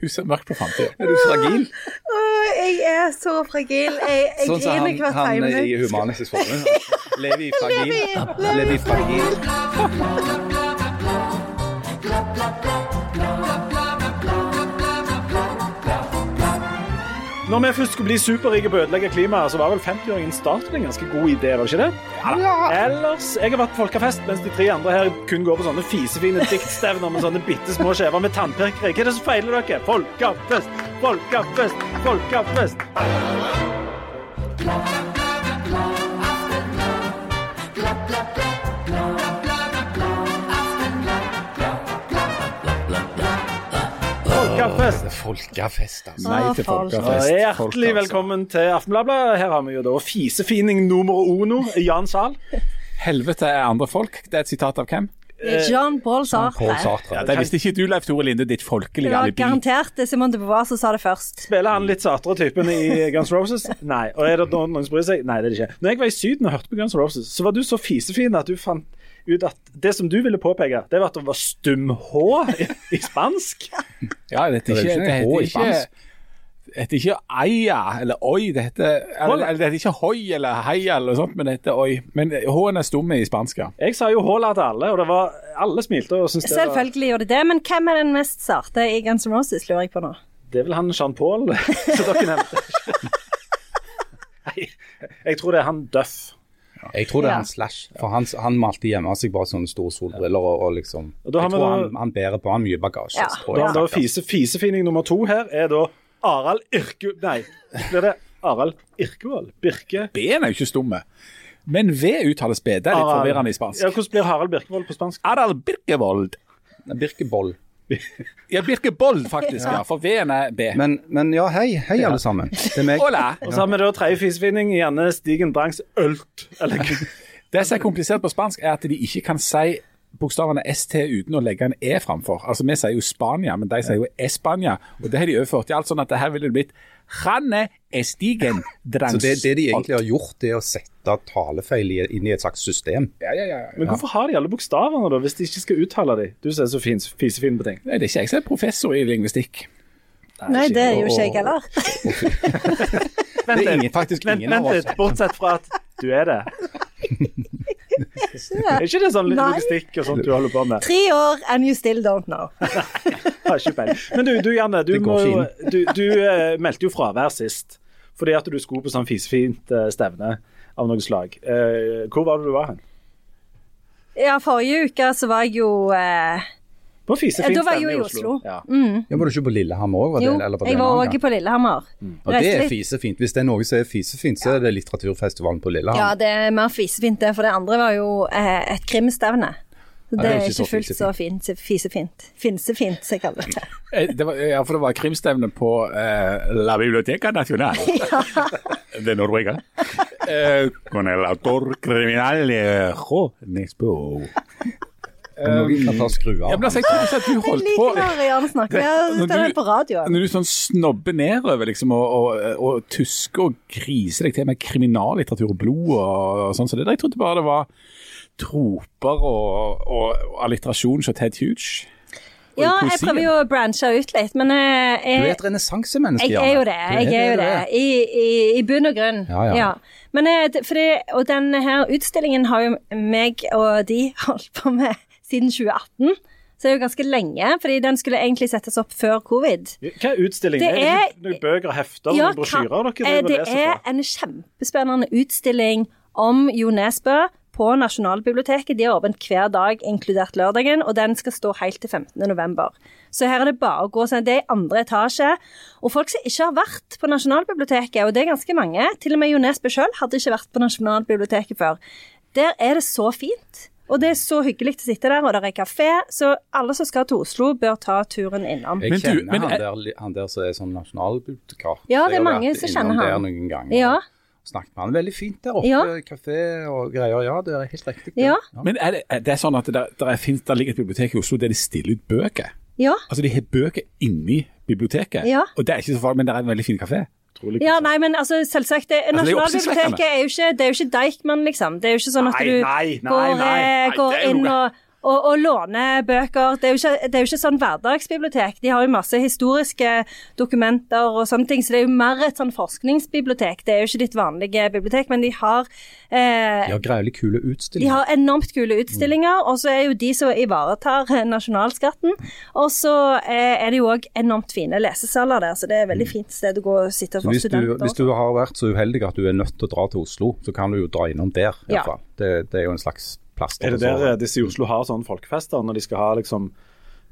Hun ser mørkt på framtida. Er du fragil? Jeg er så fragil. Jeg, jeg Sånn som griner han, hvert han time i minutt. Human-Etisk Forbund. Lever i fragil. Lever i fragil. Når vi først skulle bli superrike på å ødelegge klimaet, så var vel 50-åringen starten en ganske god idé, var det ikke det? Ja. Ellers Jeg har vært på folkefest, mens de tre andre her kun går på sånne fisefine diktstevner med sånne bitte små skjever med tannpirkere. Hva er det som feiler dere? Folkefest, folkefest, folkefest. Folkefest. Folkefest, altså. Nei til folkefest. Ja, Hjertelig Folk, altså. velkommen til Aftenbladet. Her har vi jo da fisefining nummer uno, Jan Sahl. Helvete er andre folk. Det er et sitat av hvem? Jean Paul Paul Sartre. Sartre. Ja, det visste ikke du, Leif Tore Linde, ditt Det var alibi. garantert det Simon de Beauvoir som sa det først. Spiller han litt Sartre-typen i Guns Roses? Nei. Og er det noen som bryr seg? Nei, det er det ikke. Når jeg var i Syden og hørte på Guns Roses, så var du så fisefin at du fant ut at det som du ville påpeke, det var at det var stum H i, i spansk. Ja, det heter Det er ikke, det H i heter ikke, spansk. det heter ikke aia eller oi. Det heter, eller, eller, det heter ikke hoi eller heia eller noe sånt, men det heter oi. Men H-en er stum i spansk, ja. Jeg sa jo Håla til alle, og det var, alle smilte og syntes det var Selvfølgelig gjorde de det, men hvem er den mest sarte i Guns N' Roses, lurer jeg på nå? Det er vel han Jean Paul som dere nevnte. Nei, jeg tror det er han Duff. Jeg tror det er en han Slash. For han, han malte hjemme seg bare sånne store solbriller og, og liksom Og da har Jeg tror da- han, han bærer på han mye bagasje. Ja. Da, jeg, da faktisk. fise, Fisefining nummer to her er da Arald Irku... Nei, blir det Arald Irkevold? Birke? B-en er jo ikke stumme. Men V uttales B. Det er litt forvirrende i Ja, spansk. hvordan blir Harald Birkevold på spansk? Arald Birkevold. Birkeboll. Ja, Birkebold, faktisk, ja. For V-en er B. Men, men ja, hei. Hei, alle sammen. Det er meg. Hola! Og så har vi da tredje fisefinning, gjerne Stigen Drangs Ølt. Eller Det som er komplisert på spansk, er at de ikke kan si bokstavene ST uten å legge en E framfor. Altså, Vi sier jo Spania, men de sier jo Espania. Og det har de overført til alt sånn at det her ville blitt Janne Estigen Drangs. Så det, det de egentlig har gjort, det er å sette talefeil inn i et slags system. Ja, ja, ja. Men hvorfor har de alle bokstavene, da, hvis de ikke skal uttale dem? Du som er så fin, fisefin på ting. Nei, det er ikke jeg som er professor i lingvistikk. Nei, det er jo ikke jeg heller. Vent Det er ingen, faktisk vent, ingen av oss. litt, bortsett fra at du er det. Er ikke det sånn logistikk og sånt du holder på med? Tre år and you still don't know. Har ikke peiling. Men du, du Janne, du, må, du, du uh, meldte jo fravær sist. Fordi at du skulle på sånn fisefint uh, stevne av noe slag. Uh, hvor var det du var hen? Ja, forrige uke så var jeg jo eh, På fisefint Da var jeg jo i Oslo. Ja. Ja, var du ikke på Lillehammer òg? Jo, jeg var òg på Lillehammer. Og det er fisefint. Hvis det er noe som er fisefint, så er det litteraturfestivalen på Lillehammer. Ja, det er mer fisefint det, for det andre var jo eh, et krimstevne. Så Ja, det det er ikke ikke fullt så fint, fisefint. Finsefint, som jeg kaller det. Eh, Det var, ja, for det var krimstevne på eh, La Biblioteca Nacional de Noruega. Eh, con el autor criminal eh, Jo Nesbo. vi kan ta skru av. Ja, men altså, jeg tror ikke at du holdt på liker når Jan snakker. Jeg tar det du- på radioen. Når du sånn snobber nedover liksom, og, og, og tusker og griser deg til med kriminallitteratur og blod og, og sånn, så det der, jeg trodde bare det var troper og, og, og alliterasjon som Ted Huge. Ja, jeg prøver jo å branche ut litt, men jeg, Du er et renessansemenneske, jeg er jo det. Jeg er jo det. I, i, i bunn og grunn. Ja, ja. Men eh, det- fordi, og denne her utstillingen har jo meg og de holdt på med siden 2018. Så det er jo ganske lenge, fordi den skulle egentlig settes opp før covid. Hva er utstillingen? Det er det noen bøker og hefter Ja, brosjyrer dere og det er fra? en kjempespennende utstilling om Jo Nesbø på Nasjonalbiblioteket. De har åpent hver dag, inkludert lørdagen, og den skal stå helt til 15. november. Så her er det bare å gå. Det er i andre etasje. Og folk som ikke har vært på Nasjonalbiblioteket, og det er ganske mange, til og med Jo Nesbø sjøl hadde ikke vært på Nasjonalbiblioteket før, der er det så fint. Og det er så hyggelig å sitte der, og det er kafé, så alle som skal til Oslo, bør ta turen innom. Jeg Men du- kjenner men han, er- der, han der som er sånn nasjonalbibliotekar. Ja, det er mange som kjenner han. noen ganger. Ja. Snakket med han veldig fint der oppe. Ja. Kafé og greier. Ja, det er helt riktig. Ja. Ja. Men er det, er det sånn at det, der, er, finnes, der ligger et bibliotek i Oslo der de stiller ut bøker? Ja. Altså de har bøker inni biblioteket, Ja. og det er ikke så farlig, men det er en veldig fin kafé. Ja, nei, men altså, selvsagt det, Altså, Nasjonalbiblioteket er jo ikke Det er jo ikke Deichman, liksom. Det er jo ikke sånn at Nei, du nei, går, eh, Nei, går er inn og, Og, og låne bøker. Det er, jo ikke, det er jo ikke sånn hverdagsbibliotek. De har jo masse historiske dokumenter og sånne ting, så det er jo mer et sånn forskningsbibliotek. Det er jo ikke ditt vanlige bibliotek, men de har eh, De har greielig kule utstillinger. de har enormt kule utstillinger, og så er jo de som ivaretar eh, nasjonalskatten. Og så eh, er det jo òg enormt fine lesesaler der, så det er et veldig fint sted å gå og sitte for hvis, du, studenter. hvis du har vært så uheldig at du er nødt til å dra til Oslo, så kan du jo dra innom der. i Ja. Det, det er jo en slags plaster. Er det der eh, disse i Oslo har sånne folkefester, når de skal ha liksom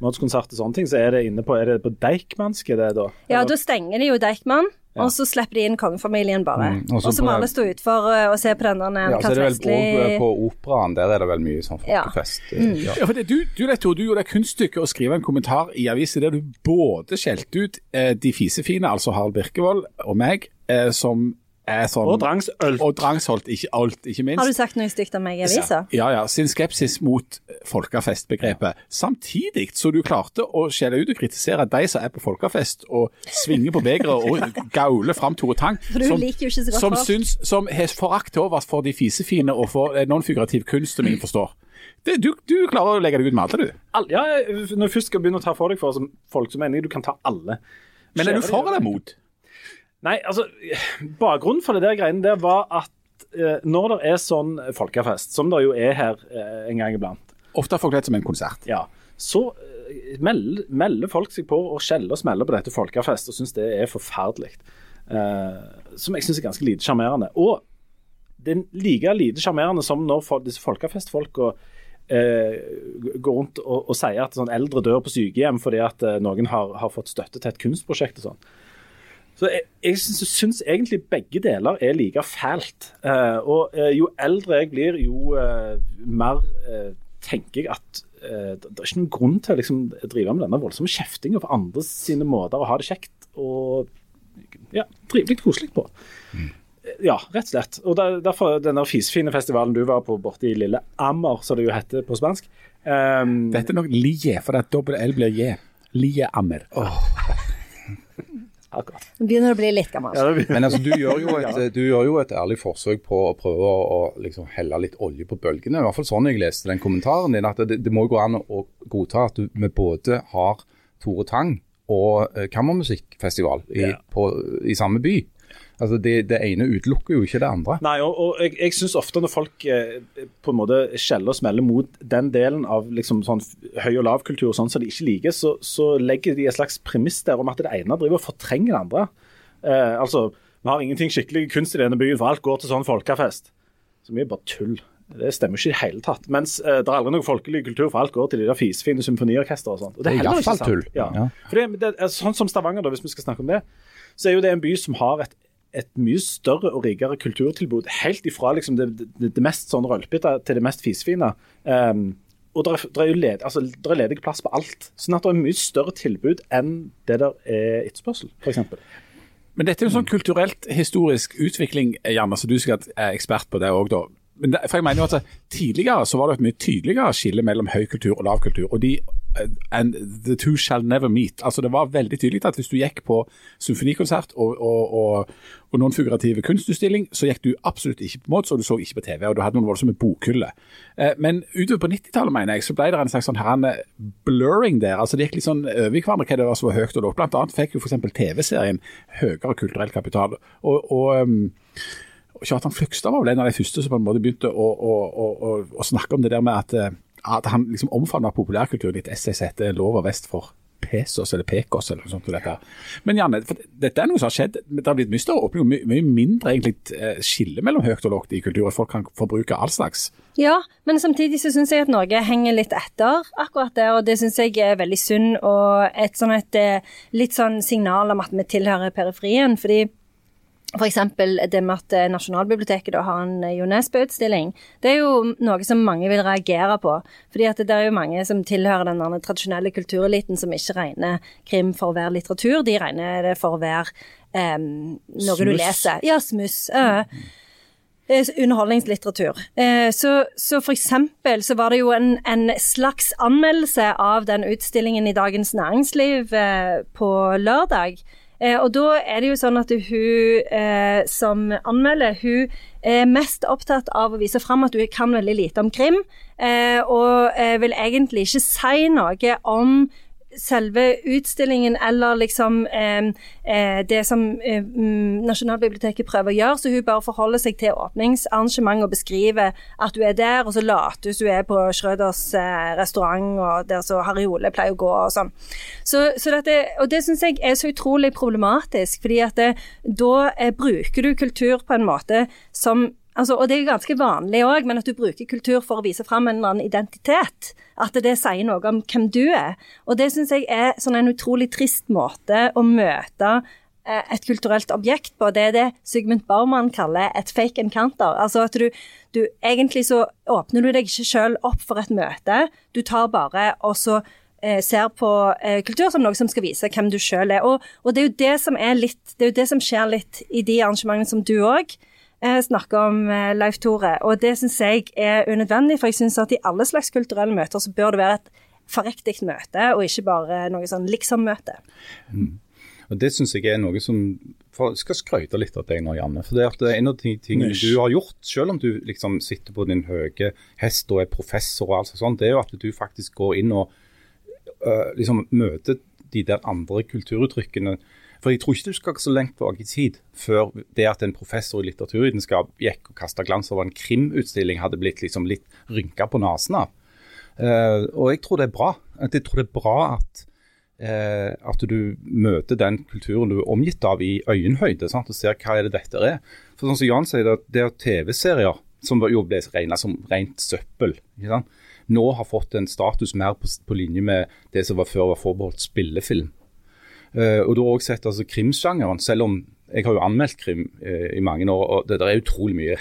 Mods-konsert og sånne ting, så er det inne på Er det på Deichmanske det, da? Ja, Eller- da stenger de jo Deichman, Ja. og så slipper de inn kongefamilien bare. Mm, og så må alle stå utfor uh, og se på denne ja, så er det vel på Operaen, der er det vel mye sånn Ja. folkefest. Mm. Ja. Ja, for det, du, du, Leto, du gjorde det kunststykket å skrive en kommentar i avisen der du både skjelte ut eh, de fisefine, altså Harald Birkevold og meg, eh, som sånn Og drangsholdt. Og Drangsholt, ikke alt, ikke minst. Har du sagt noe stygt om meg i avisa? Ja, ja, sin skepsis mot folkefestbegrepet. Samtidig så du klarte å skjelle ut og kritisere de som er på folkefest og svinger på begeret og gauler fram Tore Tang. Godt som, syns, som har forakt til overs for de fisefine og for eh, non-figurativ kunst, som ingen forstår. Det, du, du klarer å legge deg ut med alle, du. All, ja, når du først skal begynne å ta for deg for som folk, så mener jeg du kan ta alle. Men er du for eller mot? Nei, altså, bakgrunnen for det der greiene der var at eh, når det er sånn folkefest, som det jo er her eh, en gang iblant, Ofte har folk det som en konsert. ja, så eh, melder, melder folk seg på og skjeller og smeller på dette folkefest og syns det er forferdelig. Eh, som jeg syns er ganske lite sjarmerende. Og det er like lite sjarmerende som når folk, disse folkefestfolka eh, går rundt og, og sier at sånn eldre dør på sykehjem fordi at eh, noen har, har fått støtte til et kunstprosjekt og sånn. Så jeg, jeg syns, egentlig begge deler er like fælt. Eh, og eh, jo eldre jeg blir, jo eh, mer eh, tenker jeg at eh, det, er ikke noen grunn til å liksom, drive med denne voldsomme kjeftinga for andre sine måter å ha det kjekt og ja, trivelig koselig på. Mm. Ja, rett og slett. Og der, derfor denne fisefine festivalen du var på borte i lille Ammer, som det jo heter på spansk. Um, Dette er nok lie, for det er dobbel L blir J. Lie ammer. Akkurat. Nå begynner det å bli litt gammel. Ja, Men altså, du gjør, jo et, du gjør jo et ærlig forsøk på å prøve å, å liksom helle litt olje på bølgene. I hvert fall sånn jeg leste den kommentaren din. at Det, det må jo gå an å godta at du, vi både har Tore Tang og eh, kammermusikkfestival i, Ja. på, i samme by. Altså, det, det ene utelukker jo ikke det andre. Nei, og, og jeg, jeg syns ofte når folk eh, på en måte skjeller og smeller mot den delen av liksom sånn høy- og lavkultur sånn som de ikke liker, så, så legger de et slags premiss der om at det ene driver og fortrenger det andre. Eh, altså, vi har ingenting skikkelig kunst i denne byen, for alt går til sånn folkefest. Så mye bare tull. Det stemmer ikke i det hele tatt. Mens eh, det er aldri noe folkelig kultur, for alt går til de der fisefine symfoniorkestre og sånt. Og Det er heller ikke sant. tull. Ja. Ja. For det, det, er sånn som Stavanger, da, hvis vi skal snakke om det, så er jo det en by som har et et mye større og rikere kulturtilbud. Helt ifra liksom det, det, det mest sånn rølpete til det mest fisefine. Um, og det er, jo led, altså, ledig plass på alt. Sånn at det er mye større tilbud enn det der er etterspørsel, f.eks. Men dette er jo sånn kulturelt historisk utvikling, Janne, så du sikkert være ekspert på det òg, da. Men det, for jeg mener jo at Tidligere så var det et mye tydeligere skille mellom høy kultur og lav kultur. og de and the two shall never meet. Altså Det var veldig tydelig at hvis du gikk på symfonikonsert og, og, og, og non-figurative kunstutstilling, så gikk du absolutt ikke på Mods, og du så ikke på TV, og du hadde noen voldsomme bokhyller. Eh, men utover på 90-tallet, mener jeg, så ble det en slags sånn her, blurring der. altså Det gikk litt sånn over i hverandre hva det var som var høyt og lavt. Blant annet fikk jo f.eks. TV-serien høyere kulturell kapital. og, og um, Kjartan Fløgstad var vel en av de første som på en måte begynte å, å, å, å, snakke om det der med at, eh, at han liksom omfavna populærkulturen i et essay som heter 'Lov og vest for Pesos', eller Pekos, eller noe sånt. Dette. Men Janne, dette er noe som har skjedd. Det har blitt mye større åpning, og mye, mye mindre egentlig eh, skille mellom høyt og lavt i kultur. Folk kan forbruke all slags. Ja, men samtidig så syns jeg at Norge henger litt etter akkurat der, og det syns jeg er veldig synd. Og et sånn et eh, litt sånn signal om at vi tilhører periferien. fordi F.eks. det med at eh, Nasjonalbiblioteket har en eh, Jo Nesbø-utstilling. Det er jo noe som mange vil reagere på. fordi at det er jo mange som tilhører den tradisjonelle kultureliten som ikke regner krim for å være litteratur. De regner det for å være eh, noe du leser. Ja, smuss. eh. Eh, Underholdningslitteratur. Uh, Så, så for eksempel så var det jo en, en slags anmeldelse av den utstillingen i Dagens Næringsliv uh, på lørdag. Eh, og da er det jo sånn at hun eh, som anmelder, hun er mest opptatt av å vise fram at hun kan veldig lite om krim, eh, og vil egentlig ikke si noe om selve utstillingen eller liksom eh, det som eh, mm, Nasjonalbiblioteket prøver å gjøre. Så hun bare forholder seg til åpningsarrangementet og beskriver at du er der, og så later hun hun er på Schrøders eh, restaurant og der så Harry Ole pleier å gå og sånn. Så, så dette, og det syns jeg er så utrolig problematisk, fordi at det, da eh, bruker du kultur på en måte som Altså, og det er ganske vanlig òg, men at du bruker kultur for å vise fram en eller annen identitet. At det sier noe om hvem du er. Og det syns jeg er sånn en utrolig trist måte å møte eh, et kulturelt objekt på. Det er det Sigmund Baumann kaller et fake encounter. Altså at du, du Egentlig så åpner du deg ikke sjøl opp for et møte. Du tar bare og så eh, ser på eh, kultur som noe som skal vise hvem du sjøl er. Og, og, det er jo det som er litt Det er jo det som skjer litt i de arrangementene som du òg eh, snakker om, eh, Leif Tore. Og det syns jeg er unødvendig, for jeg syns at i alle slags kulturelle møter så bør det være et forriktig møte, og ikke bare noe sånn liksom-møte. Mm. Og Det syns jeg er noe som for Jeg skal skryte litt av deg nå, Janne. For det er en av de tingene du har gjort, selv om du liksom sitter på din høye hest og er professor og alt sånt, det er jo at du faktisk går inn og uh, liksom møter de der andre kulturuttrykkene for jeg tror ikke du skal så lengt tilbake i tid før det at en professor i litteraturvitenskap gikk og kasta glans over en krimutstilling, hadde blitt liksom litt rynka på nesen av. Uh, og jeg tror det er bra. Jeg tror det er bra at, uh, at du møter den kulturen du er omgitt av i øyenhøyde, sant? og ser hva er det dette er. For sånn som Jan sier, det, det er TV-serier som jo ble regna som rent søppel. Nå har fått en status mer på, på linje med det som var før var forbeholdt spillefilm. Uh, og du har også sett altså, krimsjangeren, selv om jeg har jo anmeldt krim uh, i mange år, og det, der er utrolig mye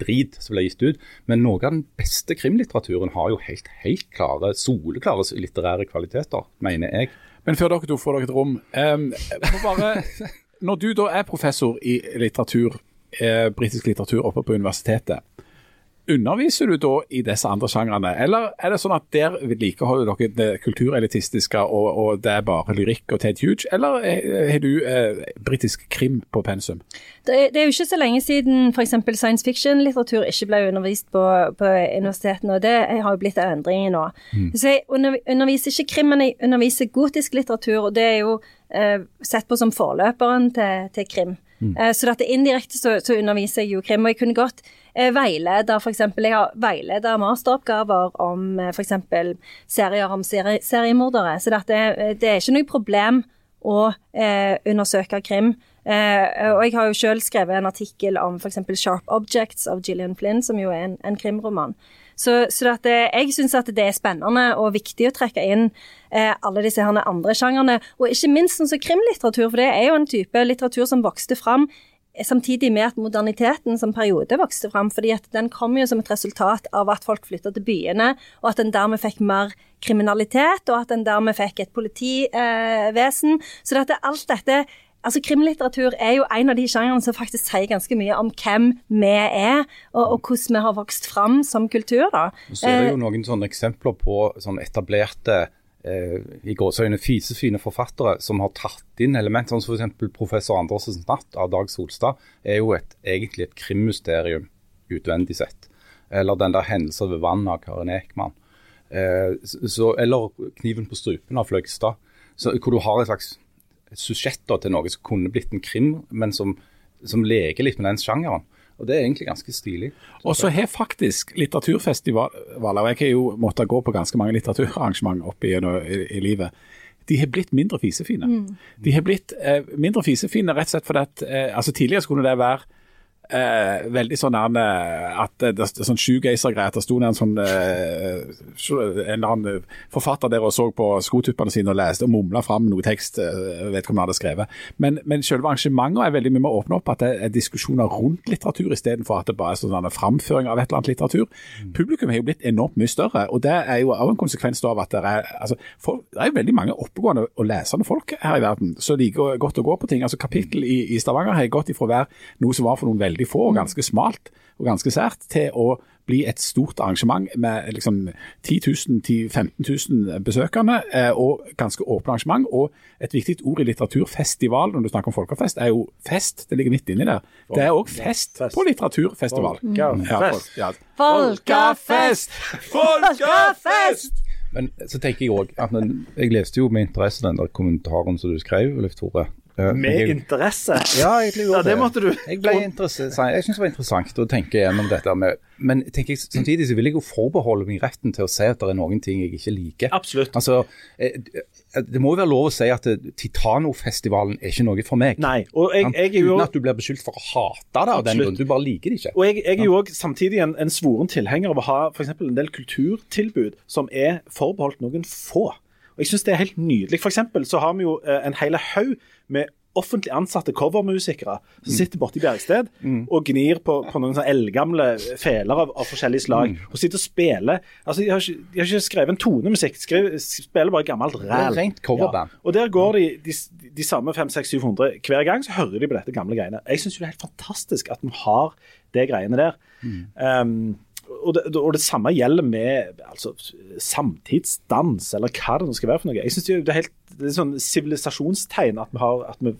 drit som blir gitt ut. Men noe av den beste krimlitteraturen har jo helt, helt klare, soleklare litterære kvaliteter, mener jeg. Men før dere to får dere et rom um, bare, Når du da er professor i litteratur, eh, britisk litteratur oppe på universitetet, Underviser du da i disse andre sjangrene, eller er det sånn at der vedlikeholder dere det kulturelitistiske og, og, det er bare lyrikk og Ted Huge, eller har du eh, britisk krim på pensum? Det det er, jo ikke så lenge siden f.eks. science fiction-litteratur ikke ble undervist på, på universitetene, og det har jo blitt en endring nå. Mm. Så jeg underviser ikke krim, men jeg underviser gotisk litteratur, og det er jo eh, sett på som forløperen til, til krim. Mm. Eh, så dette indirekte så, så underviser jeg jo krim, og jeg kunne godt Eh, veileder f.eks. Jeg har veileder masteroppgaver om eh, f.eks. serier om seri seriemordere. Så dette, det er ikke noe problem å eh, undersøke krim. Eh, og jeg har jo selv skrevet en artikkel om f.eks. 'Sharp Objects' av Gillian Flynn, som jo er en, en krimroman. Så, så at, jeg syns at det er spennende og viktig å trekke inn eh, alle disse andre sjangerne. Og ikke minst sånn som krimlitteratur, for det er jo en type litteratur som vokste fram samtidig med at moderniteten som periode vokste fram. fordi at den kom jo som et resultat av at folk flytta til byene, og at en dermed fikk mer kriminalitet, og at en dermed fikk et politivesen. Så dette, alt dette Altså, Krimlitteratur er jo en av de sjangrene som faktisk sier ganske mye om hvem vi er, og, og hvordan vi har vokst fram som kultur. da. Så er det jo eh, noen sånne eksempler på sånn etablerte eh, i gåsøgne, fisefine forfattere som har tatt inn element, sånn som f.eks. professor Andersens 'Natt' av Dag Solstad, er jo et, egentlig et krimmysterium utvendig sett. Eller den der 'Hendelser ved vann' av Karin Ekman. Eh, så, eller 'Kniven på strupen' av Fløgstad. Hvor du har et slags susjetter til noe som kunne blitt en krim, men som, som leker litt med den sjangeren. Og Det er egentlig ganske stilig. Og så har faktisk litteraturfestivaler, og jeg har jo måttet gå på ganske mange litteraturarrangement opp igjennom i, i, livet, de har blitt mindre fisefine. Mm. De har blitt eh, mindre fisefine rett og slett fordi at eh, altså Tidligere skulle det være Eh, veldig sånn at det, det, sånn shoegazer-greie. At det sto en sånn eh, en eller annen forfatter der og så på skotuppene sine og leste og mumla fram noe tekst eh, vedkommende hadde skrevet. Men, men selve arrangementet er veldig mye med å åpne opp at det er diskusjoner rundt litteratur istedenfor at det bare er sånn framføring av et eller annet litteratur. Mm. Publikum har jo blitt enormt mye større, og det er jo også en konsekvens av at det er, altså, folk, det er veldig mange oppegående og lesende folk her i verden som liker godt å gå på ting. Altså Kapittel i, i Stavanger har gått ifra å være noe som var for noen veldig veldig få og ganske smalt og ganske sært, til å bli et stort arrangement med liksom 10 000-15 000 besøkende, eh, og ganske åpent arrangement. Og et viktig ord i litteraturfestival, når du snakker om folkefest, er jo fest. Det ligger midt inni der. Det er òg fest Fest. på litteraturfestival. Folkefest. Ja. Folkefest! Folkefest! Men så tenker jeg òg at Jeg leste jo med interesse den der kommentaren som du skrev, Leif Tore. Eh, Med jeg- interesse. Ja, egentlig gjorde Ja, det måtte du. Jeg ble jeg syns det var interessant å tenke gjennom dette. med Men jeg, samtidig så vil jeg jo forbeholde meg retten til å si at det er noen ting jeg ikke liker. Absolutt. Altså, eh, Det må jo være lov å si at Titanofestivalen Titano-festivalen er ikke noe for meg. Nei. Og jeg, jeg er jo Uten at du blir beskyldt for å hate det av den grunn. Du bare liker det ikke. Og jeg, jeg er jo også samtidig en, en svoren tilhenger av å ha eksempel en del kulturtilbud som er forbeholdt noen få. Og Jeg syns det er helt nydelig. For eksempel så har vi jo eh, en hel haug med offentlig ansatte covermusikere som sitter borte i Bjergsted og gnir på, på noen sånne eldgamle feler av, av forskjellige slag. Og sitter og spiller altså De har ikke, de har ikke skrevet en tonemusikk, skriver, spiller bare gammelt ræl. rent coverband. Og der går de, de, de samme 500-700 hver gang, så hører de på dette gamle greiene. Jeg syns det er helt fantastisk at vi har det greiene der. Um, og, det, og det samme gjelder med altså, samtidsdans, eller hva det nå skal være for noe. Jeg synes det er helt det er sånn sivilisasjonstegn at vi har, at vi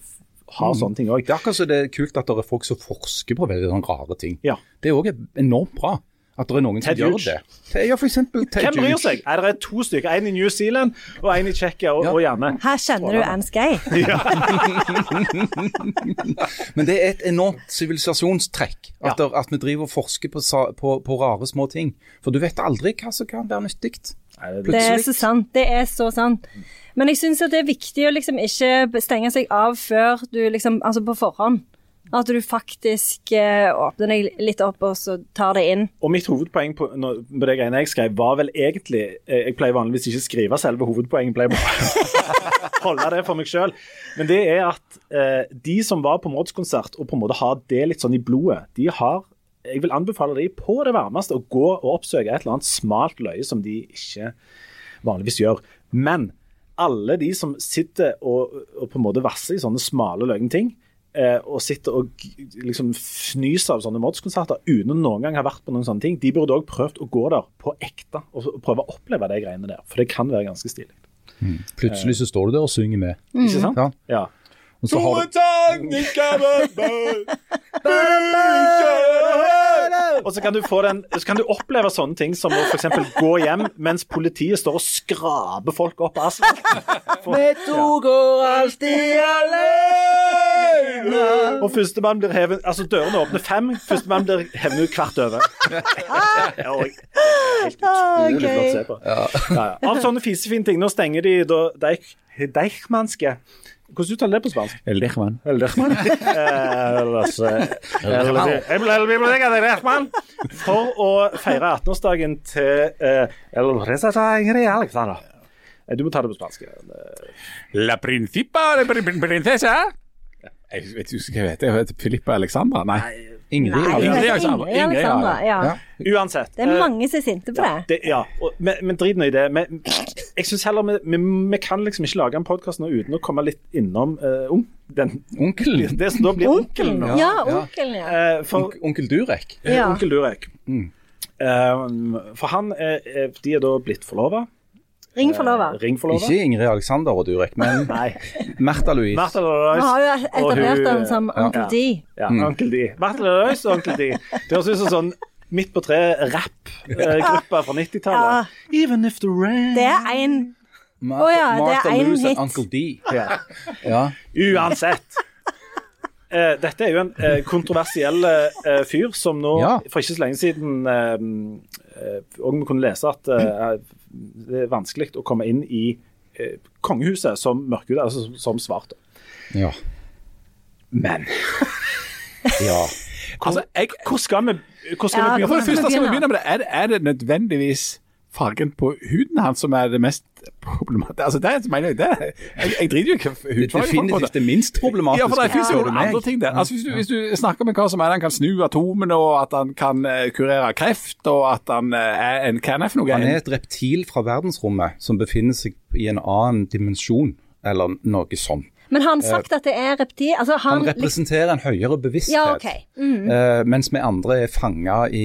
har sånne ting òg. Det er akkurat så det er kult at det er folk som forsker på veldig rare ting. Ja. Det er òg enormt bra. At det er noen Ted som gjør det. Ja, for eksempel Ted Hvem bryr seg? Er det er to stykker. En i New Zealand og en i Tsjekkia og, Ja. og gjerne Her kjenner du Anne Skei. Men det er et enormt sivilisasjonstrekk. At, Ja. at vi driver og forsker på, på, på rare små ting. For du vet aldri hva som kan være nyttig. Det er så sant. Det er så sant. Men jeg syns det er viktig å liksom ikke stenge seg av før du liksom Altså på forhånd. At du faktisk eh, åpner deg litt opp og så tar det inn. Og mitt hovedpoeng på, på det greiene jeg skrev, var vel egentlig eh, Jeg pleier vanligvis ikke å skrive selve hovedpoenget, pleier bare holde det for meg sjøl. Men det er at eh, de som var på Mods-konsert og på en måte har det litt sånn i blodet, de har Jeg vil anbefale de på det varmeste å gå og oppsøke et eller annet smalt løye som de ikke vanligvis gjør. Men alle de som sitter og, og på en måte vasser i sånne smale løgne ting, eh, og sitter og liksom fnyser av sånne Mods-konserter uten å noen gang ha vært på noen sånne ting, de burde òg prøvd å gå der på ekte og, og prøve å oppleve de greiene der. For det kan være ganske stilig. Plutselig så står du der og synger med. Ikke sant? Ja. Ja. Og så har du Og så kan du få den, så kan du oppleve sånne ting som å f.eks. gå hjem mens politiet står og skraper folk opp av asfalten. Vi to går alltid alene. Og førstemann blir hevet Altså, dørene åpner fem, førstemann blir hevet ut hvert over. Helt utrolig flott å se på. Av sånne fisefine ting. Nå stenger de da Deich, Deichmanske Hvordan uttaler du det på spansk? El Dejman. El Dejman. Eh, de Deichman. For å feire 18-årsdagen til eh, El. Eh, Du må ta det på spansk. La principa de prin- princesa Jeg vet ikke hva. Jeg heter Filippa Alexandra? Nei. Ingrid. Nei, Ingrid heter Alexandra. Ingrid Ingrid, ja, Alexandra. Ja. Ja. Uansett. Det er eh, mange som er sinte på det. Det, ja, og, men, men drit nå i det. Men, jeg synes heller vi, vi, vi kan liksom ikke lage en podkast nå uten å komme litt innom uh, on- den, onkelen. det som da blir onkelen. Onkel, Ja, onkelen, ja. Uh, for Onkel Durek. Ja. onkel Durek. Mm. Uh, for han de er da blitt forlova. Ring forlover. Ring forlover. Ikke Ingrid Alexander og Durek, men. Märtha Louise. Martha Vi har jo etablert henne som Onkel Ja. D. Ja, onkel D. Märtha Louise og onkel D. Det høres ut som sånn midt på tre-rapp-gruppe fra 90-tallet. Even if the rain Det er en Martha, oh, ja, det er Martha en Louise hit. og Uncle D. ja. Ja. Uansett. Eh, dette er jo en eh, kontroversiell eh, fyr som nå Ja. for ikke så lenge siden eh, eh, Og vi kunne lese at eh, vanskelig å komme inn i eh, kongehuset som mørkhudet, altså som, som svart. ja. Men ja. Altså, jeg, hvor skal vi, hvor skal Ja, vi begynne? for det første skal vi begynne. med det. Er, det- er det nødvendigvis fargen på huden hans som er det mest problematiske? Altså, det mener jeg, det, jeg, jeg driter jo ikke hudfargen. Definitivt det minst problematiske. Ja, for det finnes jo andre ting der. Altså, hvis, du, hvis du snakker med hva som er han kan snu atomene, og at han kan eh, kurere kreft, og at han eh, er en Hva er for noe? Han er et reptil fra verdensrommet som befinner seg i en annen dimensjon, eller noe sånt. Men har han sagt at det er reptil? Altså, han, Han representerer en høyere bevissthet. Ja, ok. Mhm. uh, mens vi andre er fanga i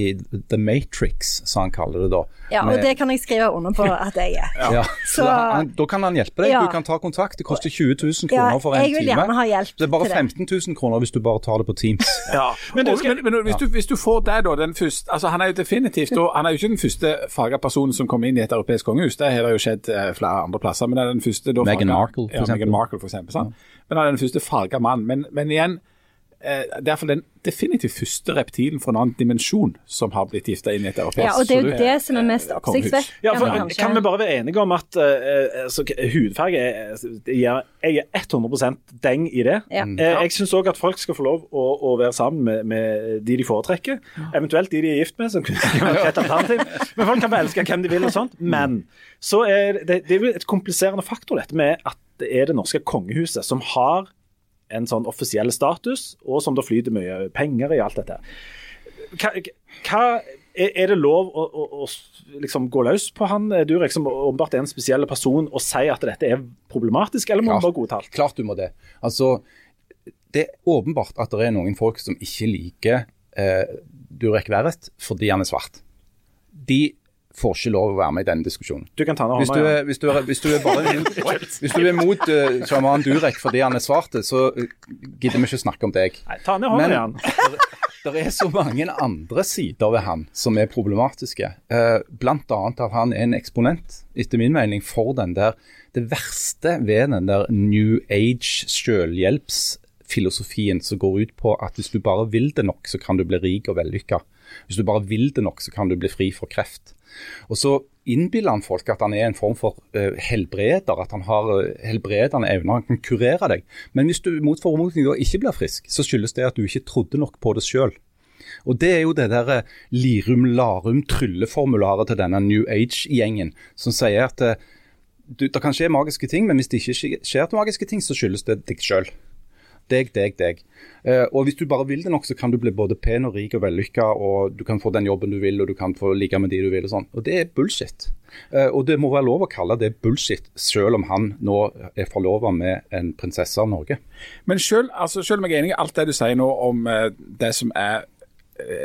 The Matrix, som han kaller det da. ja, og Med- det kan jeg skrive under på at jeg er. ja. Så- Så han, da kan han hjelpe deg. Ja. Du kan ta kontakt. Det koster 20 000 Ja, kroner for en time. jeg vil gjerne ha hjelp til det Det er bare 15 000 kroner hvis du bare tar det på Teams. Ja. Men du men, men hvis, du, hvis du får det, da, den første altså Han er jo definitivt og Han er jo ikke den første farga personen som kommer inn i et europeisk kongehus. Det har det jo skjedd eh, flere andre plasser. Men det er den første da, Meghan Markle, for ja, eksempel. Meghan Markle, for eksempel. Sant? Men han er den første farga mannen. Men, men igjen eh, det er iallfall den definitivt første reptilen fra en annen dimensjon som har blitt gifta inn i et europeisk Ja, og det er jo det som er mest eh, oppsiktsvekkende. ja, for, kan vi bare være enige om at uh, altså, hudfarge Jeg er 100% deng i det. Ja. Jeg syns òg at folk skal få lov å, å være sammen med, med de de foretrekker. Eventuelt de de er gift med, som kunne vært et alternativ. Men folk kan vel elske hvem de vil og sånt. Men så er det, det er jo et kompliserende faktor, dette med at det er det norske kongehuset som har en sånn offisiell status, og som det flyter mye penger i alt dette. Hva, hva er, er det lov å, å, å liksom gå løs på han Durek, som åpenbart er en spesiell person, og si at dette er problematisk, eller må Klart. bare godta alt? Klart du må det. Altså, det er åpenbart at det er noen folk som ikke liker eh, Durek Verrett fordi han er svart. De får ikke lov å være med i denne diskusjonen. Du kan ta ned hånda. er, hvis, du er, hvis, du er bare, hvis du er mot uh, sjaman Durek fordi han er svart, så eh, gidder vi ikke snakke om deg. Nei, ta ned hånda igjen. Det er så mange andre sider ved han som er problematiske. Uh, blant annet at han er en eksponent, etter min mening, for den der Det verste ved den der New Age selvhjelpsfilosofien som går ut på at hvis du bare vil det nok, så kan du bli rik og vellykka. Hvis du bare vil det nok, så kan du bli fri for kreft. Og så innbiller han folk at han er en form for uh, helbreder, at han har uh, helbredende evner, han kan kurere deg. Men hvis du mot formodning da ikke blir frisk, så skyldes det at du ikke trodde nok på det sjøl. Og det er jo det der eh, lirum larum trylleformularet til denne New Age-gjengen, som sier at det kan skje magiske ting, men hvis det ikke skjer skjer magiske ting, så skyldes det deg sjøl. Deg, deg, deg. Eh, og hvis du bare vil det nok, så kan du bli både pen og rik og vellykka, og du kan få den jobben du vil, og du kan få ligge med de du vil og sånn. Og det er bullshit. Eh, og det må være lov å kalle det bullshit, selv om han nå er forlova med en prinsesse av Norge. Men selv, altså, selv om jeg er enig i alt det du sier nå om eh, det som er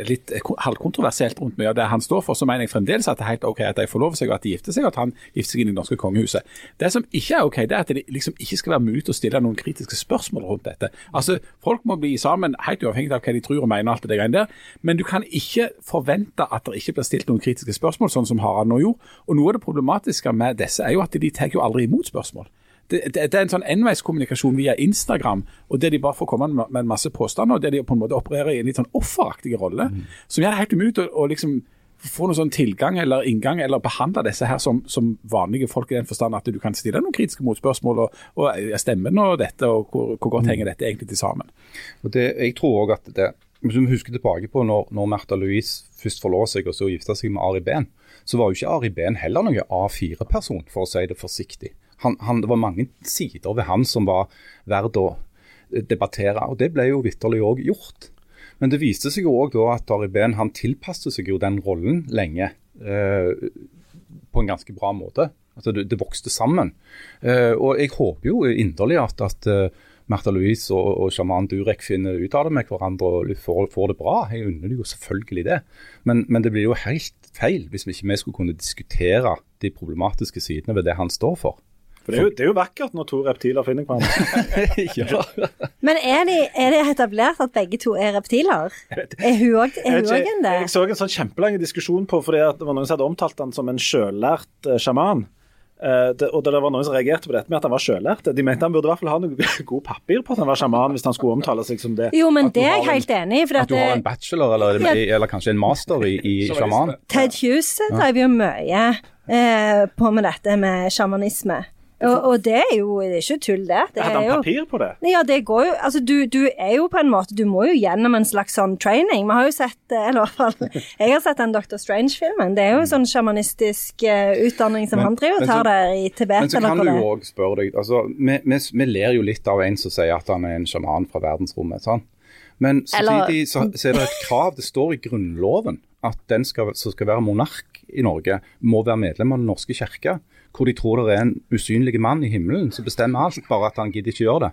litt halvkontroversielt rundt mye av det han står for, så mener jeg fremdeles at det er helt OK at de forlover seg, og at de gifter seg, og at han gifter seg inn i det norske kongehuset. Det som ikke er OK, det er at det liksom ikke skal være mulig å stille noen kritiske spørsmål rundt dette. Altså, Folk må bli sammen helt uavhengig av hva de tror og mener, alt det greiene der, men du kan ikke forvente at det ikke blir stilt noen kritiske spørsmål, sånn som Harald nå gjorde. Og Noe av det problematiske med disse er jo at de tar jo aldri imot spørsmål. Det, det, er en sånn enveiskommunikasjon via Instagram, og der de bare får komme med, en masse påstander, og der de på en måte opererer i en litt sånn offeraktig rolle, som gjør det helt umulig å, liksom få noen sånn tilgang eller inngang, eller behandle disse her som, som vanlige folk i den forstand at du kan stille noen kritiske motspørsmål, og, og Stemmer og dette, og hvor, hvor godt henger dette egentlig til sammen. Og det, jeg tror også at det, Hvis vi husker tilbake på når, når Märtha Louise først forlova seg og så gifta seg med Ari Behn, så var jo ikke Ari Behn heller noen A4-person, for å si det forsiktig. Han, han, det var mange sider ved han som var verdt å debattere, og det ble jo vitterlig òg gjort. Men det viste seg jo òg at Ari Behn han tilpasset seg jo den rollen lenge. Eh, på en ganske bra måte. Altså det, det vokste sammen. Eh, og jeg håper jo inderlig at, at uh, Märtha Louise og, og sjaman Durek finner ut av det med hverandre og får, får det bra. Jeg unner dem jo selvfølgelig det. Men, men det blir jo helt feil hvis vi ikke skulle kunne diskutere de problematiske sidene ved det han står for. For det er, jo, det er jo vakkert når to reptiler finner hverandre. ja. Men er, de, er det etablert at begge to er reptiler? Er hun òg en det? jeg så en sånn kjempelang diskusjon på fordi at det var noen som hadde omtalt han som en sjøllært eh, sjaman. Uh, det, og det var noen som reagerte på dette med at han var sjøllært. De mente han burde i hvert fall ha noe god papir på at han var sjaman, hvis han skulle omtale seg som det. Jo, men det er jeg helt enig i. At du har en bachelor eller, Ja. eller kanskje en master i, i sjaman. Ted Hughes driver jo mye uh, på med dette med sjamanisme. Og, og det er jo det er ikke tull, det. det Hadde han jo, papir på det? ja, det går jo Altså, du, du er jo på en måte Du må jo gjennom en slags sånn training. Vi har jo sett eh, Eller i hvert fall Jeg har sett den Dr. Strange-filmen. Det er jo en sånn sjamanistisk eh, utdanning som Men- han driver og tar der i Tibet, Men så eller kan du jo òg spørre deg altså, vi, vi, vi ler jo litt av en som sier at han er en sjaman fra verdensrommet. Sånn. Men samtidig så, så er det et krav, det står i Grunnloven, at den skal, som skal være monark i Norge, må være medlem av Den norske kirke. Hvor de tror det er en usynlig mann i himmelen som bestemmer alt, bare at han gidder ikke gjøre det.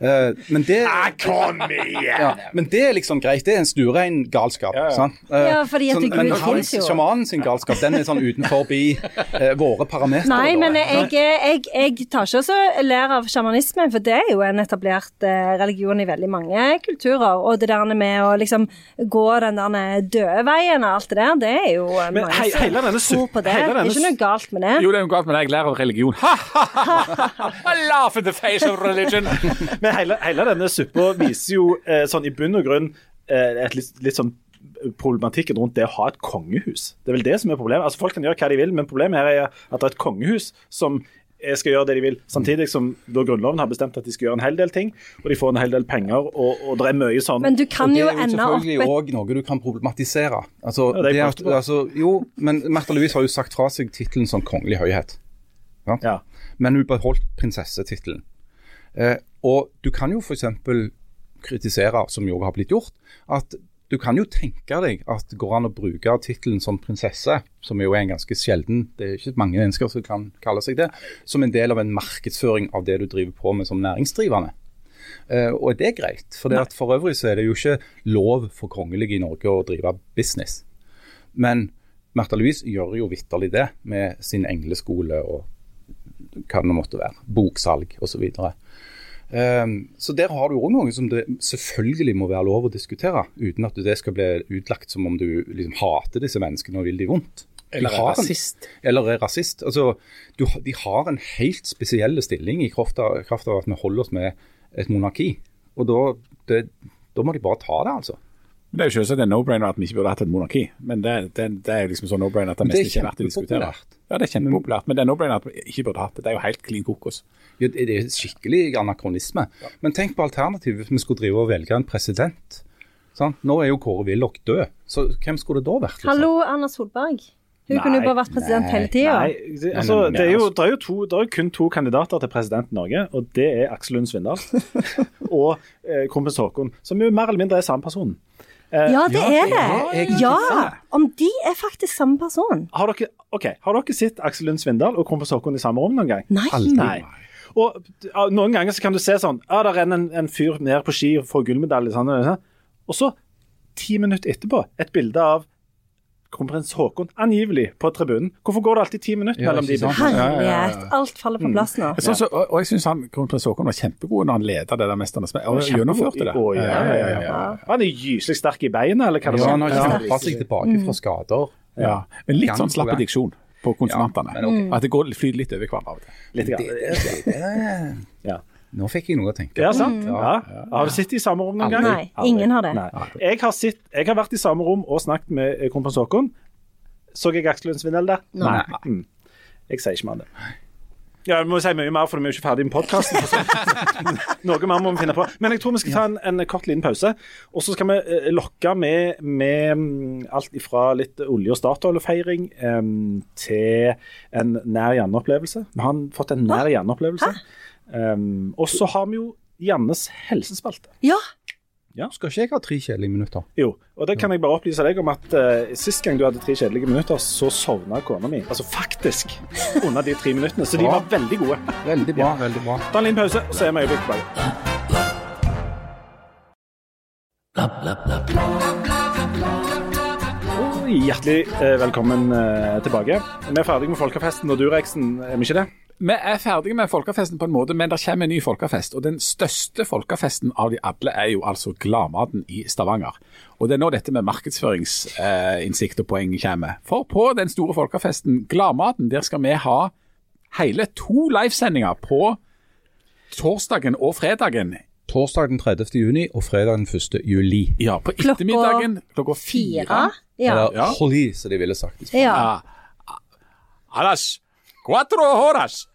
Eh, men, det, Kom igjen! ja, men det er liksom greit. Det er en stuerein galskap. Ja, ja. Sant? Uh, Ja, fordi at sånn, Gud men finnes jo. sjamanen sin galskap den er sånn utenfor uh, våre parametere. Nei, men jeg, jeg, jeg tar ikke også ler av sjamanismen, for det er jo en etablert eh, religion i veldig mange kulturer. Og det der med å liksom gå den der døde veien og alt det der, det er jo eh, Men mange he- som denne tror på det. Det er ikke noe galt med det. Jo, det er noe galt med det. Jeg lærer av religion. Ha, ha, ha, ha. I laugh in the face of religion. Men hele, hele denne suppa viser jo eh, sånn i bunn og grunn eh, et litt, litt sånn problematikken rundt det å ha et kongehus. Det er vel det som er problemet. Altså Folk kan gjøre hva de vil, men problemet her er at det er et kongehus som eh, skal gjøre det de vil, samtidig som da Grunnloven har bestemt at de skal gjøre en hel del ting, og de får en hel del penger, og, og det er mye sånn Men du kan jo ende opp det er jo selvfølgelig òg noe du kan problematisere. Altså, Ja, det er det altså, jo, men Märtha Louise har jo sagt fra seg tittelen som kongelig høyhet. Ja? Ja. Men hun beholdt prinsessetittelen. Eh, og du kan jo f.eks. kritisere, som jo har blitt gjort, at du kan jo tenke deg at det går an å bruke tittelen som prinsesse, som jo er en ganske sjelden Det er ikke mange mennesker som kan kalle seg det, som en del av en markedsføring av det du driver på med som næringsdrivende. Uh, og det er greit. For, det for øvrig så er det jo ikke lov for kongelige i Norge å drive business. Men Märtha Louise gjør jo vitterlig det med sin engleskole og hva det måtte være. Boksalg osv. Og, så der har du òg noe som det selvfølgelig må være lov å diskutere, uten at det skal bli utlagt som om du liksom hater disse menneskene og vil de vondt. Eller er rasist. en-. Eller er rasist. Altså, du, de har en helt spesiell stilling i kraft av, kraft av at vi holder oss med et monarki. Og da, det, da må de bare ta det, altså. Det er jo selvsagt en no-brainer at vi ikke burde hatt et monarki, men det, det, det er liksom sånn no-brainer at det det er nesten ikke er verdt å diskutere. Ja, det er kjempepopulært, men det er no-brainer at vi ikke burde hatt det. Det er jo helt klin kokos. Ja, det er skikkelig anakronisme. Men tenk på alternativet hvis vi skulle drive og velge en president. Sånn? Nå er jo Kåre Willoch død, så hvem skulle det da vært? liksom? Hallo, Erna Solberg. Hun kunne jo bare vært president hele tida. Det, altså, nei, nei, det, er jo, altså. det, er jo to, det er kun to kandidater til president i Norge, og det er Aksel Lund Svindal og eh, kronprins Håkon, som jo mer eller mindre er samme person. Ja, det er det. Ja, om de er faktisk samme person. Har dere, okay, har dere sett Aksel Lund Svindal og kronprins Håkon i samme rom noen gang? Nei. Nei. Og Noen ganger så kan du se sånn ja, Der renner en, en fyr ned på ski og får gullmedalje. Sånn. og så, ti minutter etterpå, et bilde av kronprins Haakon angivelig på tribunen. Hvorfor går det alltid ti minutter Ja, mellom de? Herlighet. Alt faller på plass nå. Sånn, så, og, og jeg syns kronprins Haakon var kjempegod når han ledet det der Mesternes mester, og gjennomførte det. Å, ja, ja, ja, ja. Han er gyselig sterk i beina, eller hva det Ja, han har kjempa seg tilbake fra skader. Ja. Men litt sånn slapp diksjon på konsonantene. Ja, men. At det går flyter litt over hverandre av og til. Litt grann. Det, det, det, Ja. Nå fikk jeg noe å tenke Ja, på. sant. Ja. Har du sittet i samme rom noen gang? Nei, ingen har det. Nei. Jeg, har sitt, jeg har vært i samme rom og snakket med kompis Håkon. Så jeg Aksel Lund Svindal der? Nei. Mm. Jeg sier ikke mer om det. Ja, Vi må si mye mer, for vi er jo ikke ferdig med podkasten. Noe mer må vi finne på. Men jeg tror vi skal ta en, en kort liten pause. Og så skal vi eh, lokke med, med mm, alt ifra litt olje- og Statoil-feiring em, til en nær Janne-opplevelse. Vi har fått en nær Janne-opplevelse. Em, og så har vi jo Jannes helsespalte. Ja, Skal ikke jeg ha tre kjedelige minutter? Jo, og det kan jeg bare opplyse deg om at uh, sist gang du hadde tre kjedelige minutter, så sovna kona mi. Altså faktisk under de tre minuttene. Så de var veldig gode. Veldig bra. veldig bra. Ta en liten pause, så er vi øyeblikk tilbake. Og Hjertelig eh, velkommen eh, tilbake. Vi er ferdig med folkefesten og Dureksen, er vi ikke det? Vi er ferdige med folkefesten på en måte, men det kommer en ny folkefest. Og den største folkefesten av de alle er jo altså Gladmaten i Stavanger. Og det er nå dette med markedsføringsinnsikt og poeng kommer. For på den store folkefesten Gladmaten, der skal vi ha hele to livesendinger på torsdagen og fredagen. Torsdag den 30. juni og fredag den 1. juli. Ja, på ettermiddagen klokka fire. fire. Ja. Eller Ja. Holly, som de ville sagt. ja. Ja. Alas, cuatro horas.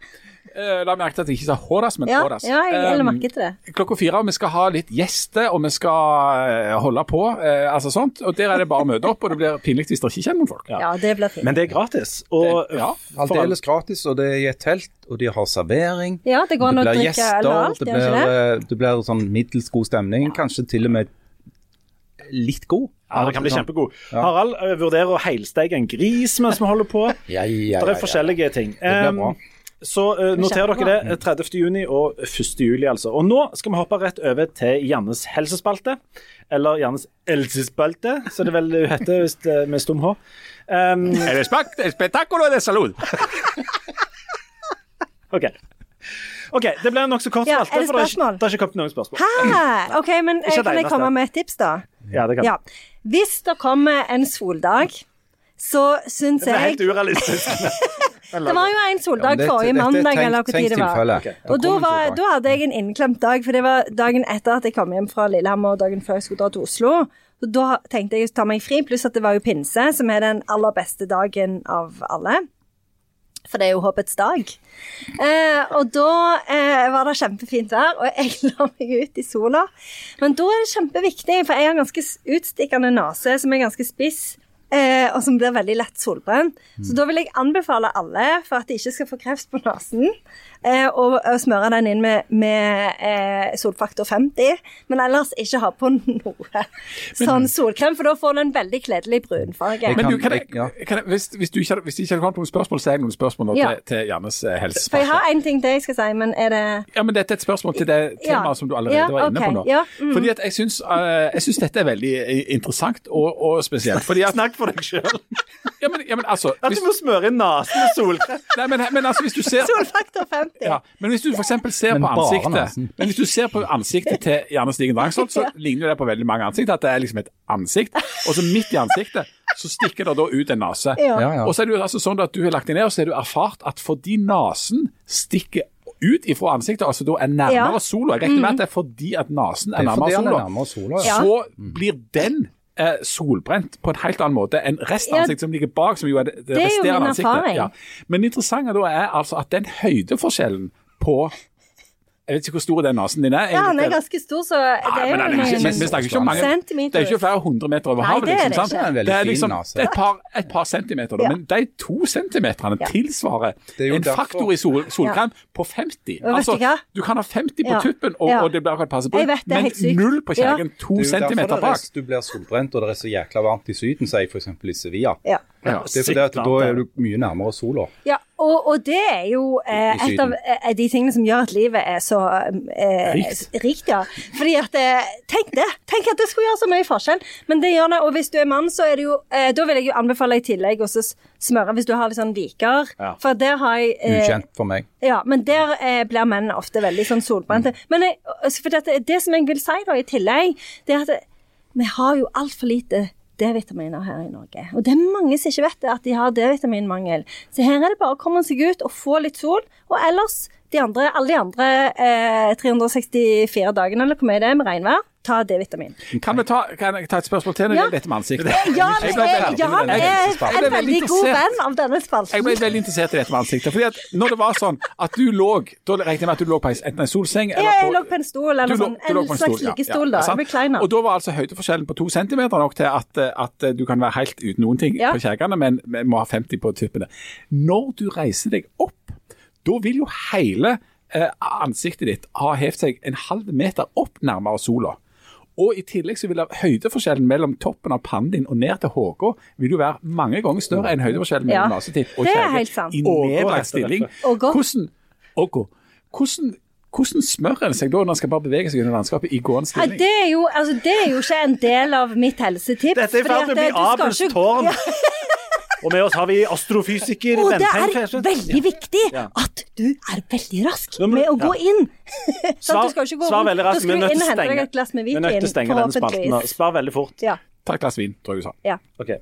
Eh, La merke til at jeg ikke sa horas, men Ja, horas. ja, jeg Um, merke til det. klokka fire, og vi skal ha litt gjester, og vi skal eh, holde på. Eh, altså sånt, og Der er det bare å møte opp, og det blir pinlig hvis dere ikke kjenner noen folk. Ja, det blir fint. Men det er gratis. Og Ja, for alle- Aldeles gratis, og det er i et telt, og de har servering. Ja, det går an å drikke gjester, eller alt, det blir, det? eh, det blir sånn middels god stemning, kanskje til og med litt god. Ja, det kan bli kjempegod. Harald eh, vurderer å heilsteike en gris mens vi holder på. Ja, ja, Det er forskjellige ting. Um, så uh, noter dere det. eh, 30. juni og 1. juli, altså. Og nå skal vi hoppe rett over til Jannes helsespalte. Eller Jannes elsespalte, som det vel heter hvis det, med stum H. Um, El de salud. OK. Ok, Det ble en nokså kort Ja, spalte, det for det er, ikke, det har ikke kommet noen spørsmål. Hæ? OK, men jeg, kan jeg komme med et tips, da? Ja, det kan Ja. Hvis det kommer en soldag, så syns Det er jeg helt urealistisk. Det var jo en soldag Ja, forrige mandag, tenkt- eller hvor tid det var. Okay. Og da, var, da hadde jeg en innklemt dag, for det var dagen etter at jeg kom hjem fra Lillehammer, og dagen før jeg skulle dra til Oslo. Så da tenkte jeg å ta meg fri, pluss at det var jo pinse, som er den aller beste dagen av alle. For det er jo håpets dag. Eh, og da eh, var det kjempefint vær, og jeg la meg ut i sola. Men da er det kjempeviktig, for jeg har ganske utstikkende nese som er ganske spiss. Eh, og som blir veldig lett solbrent. Så da vil jeg anbefale alle, for at de ikke skal få kreft på nesen, eh, å, å smøre den inn med, med eh, solfaktor 50. Men ellers ikke ha på noe sånn solkrem, for da får du en veldig kledelig brunfarge. Men du, kan jeg, kan jeg, hvis, hvis, du ikke, hvis ikke har kommet noen spørsmål, så har jeg noen spørsmål nå Ja. til, til Jannes eh, For jeg har en ting til jeg skal si, men er det Ja, men Dette er et spørsmål til det Ja. temaet som du allerede Ja, var inne på nå. Ja, mm. Fordi at Jeg syns, uh, dette er veldig interessant og, og spesielt. Fordi at, For deg sjøl. ja, men, ja, men altså At hvis, du må smøre inn nesen med solkrem. nei, men, men altså, hvis du ser Solfaktor 50. ja, men hvis du eksempel ser Men på ansiktet nesen. Men hvis du ser på ansiktet til Janne Stigen Drangsholt, så ligner det på veldig mange ansikt. At det er liksom et ansikt, og så midt i ansiktet så stikker det da ut en nese. Ja. Ja, ja. Og så er det jo altså sånn at du har lagt deg ned, og så har du erfart at fordi nesen stikker ut ifra ansiktet, altså da er nærmere Ja. sola Jeg regner med at det er fordi at nesen er er nærmere sola. er nærmere sola. Ja. Så blir den eh, solbrent på en helt annen måte enn av Ja. som ligger bak, som jo er det, det, Det er resterende ansiktet. Ja. Men det interessante da er altså at den høydeforskjellen på Jeg vet ikke hvor stor den nesen din er. Ja, den er ganske stor, så det er jo vi, snakker ikke om mange centimeter. Det er ikke flere hundre meter over havet. det liksom, sant? Det er en veldig Det er fin liksom det er et, par, et par centimeter, da. Ja. men de to centimeterne Ja. tilsvarer er jo en derfor- faktor i sol, solkrem på 50. vet Altså, du kan ha 50 på Ja. tuppen, og, og det blir akkurat passe på, men null på kjegen, to Det er jo centimeter derfor det er- bak. du blir solbrent og det er så jækla varmt i Syden, sier f.eks. i Sevilla. Ja. Ja. Det er fordi at da er du mye nærmere sola. Ja, og, og det er jo eh, et av eh, de tingene som gjør at livet er så eh, Rikt. rikt. Ja. Fordi at eh, Tenk det! Tenk at det skulle gjøre så mye forskjell. Men det gjør det, og hvis du er mann, så er det jo eh, Da vil jeg jo anbefale i tillegg også smøre hvis du har litt sånn viker. Ja. For der har jeg eh, Ukjent for meg. Ja, men der eh, blir menn ofte veldig sånn solbrente. Men jeg, altså, for dette, det som jeg vil si da i tillegg, det er at vi har jo altfor lite D-vitaminer her i Norge. Og det er mange som ikke vet det, at de har D-vitaminmangel. Så her er det bare å komme seg ut og få litt sol. Og ellers, de andre, alle de andre eh, 364 dagene, eller hvor mye det er med regnvær, ta D-vitamin. Kan, kan jeg ta et spørsmål til når det Ja. gjelder dette med ansiktet? Ja, Jeg er, veldig- Jan jeg- er en veldig god venn av denne Jeg ble veldig interessert i dette med ansiktet. fordi at når det var sånn at du lå Da regnet jeg med at du lå på en- enten en solseng eller på Jeg lå på en stol, eller sånn, lå en slags ja, liggestol, ja, da. sant? Og da var altså høydeforskjellen på to centimeter nok til at, at du kan være helt uten noen ting Ja. på kjegene, men men må ha 50 på tuppene. Når du reiser deg opp, da vil jo hele eh, ansiktet ditt ha hevet seg en halv meter opp nærmere sola. Og I tillegg så vil høydeforskjellen mellom toppen av pannen din og ned til HK vil jo være mange ganger større enn høydeforskjellen mellom Ja, nesetipp og sant. i nedlagt stilling. Hvordan, ågå. hvordan, hvordan smører en seg da når en skal bare bevege seg under landskapet i gående stilling? stilling? det, er jo, altså, det er jo ikke en del av mitt helsetips. Dette er i ferd med å bli Abels tårn. Ja, Og med oss har vi astrofysiker og det er veldig viktig at du er veldig rask med å gå inn. Sånn Svar, skal ikke gå svar veldig raskt. Vi er nødt til å stenge, et glass med vi nødt til stenge denne spalten Spar veldig fort. Ja, Ta et glass vin, tror jeg du sa. ja. Okay.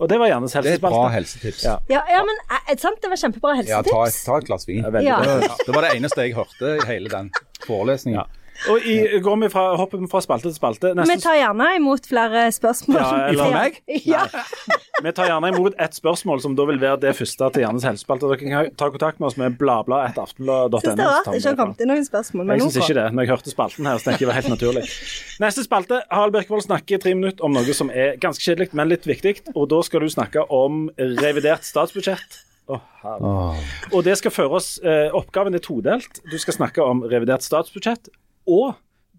Og det var Jannes Det er et bra helsetips. Ja. ja, ja men eh, sant, det var kjempebra Ja, ta, helsetips. ta et glass vin. Ja. Det, det var det eneste jeg hørte i hele den forelesningen. Og i, går vi fra, hopper vi fra spalte til spalte. Vi tar gjerne imot flere spørsmål. Ja, eller- Fra meg? Ja. vi tar gjerne imot ett spørsmål, som da vil være det første til Jannes helsespalte. Dere kan ta kontakt med oss med bladblad.aftenblad.no. Syns det er rart det ikke har kommet inn noen spørsmål. Men Jeg syns ikke det. Når jeg hørte spalten her, så tenkte jeg det var helt naturlig. Neste spalte. Harald Birkevold snakker i tre minutter om noe som er ganske kjedelig, men litt viktig. Og da skal du snakke om revidert statsbudsjett. Oh. Og det skal føre oss eh, Oppgaven er todelt. Du skal snakke om revidert statsbudsjett, og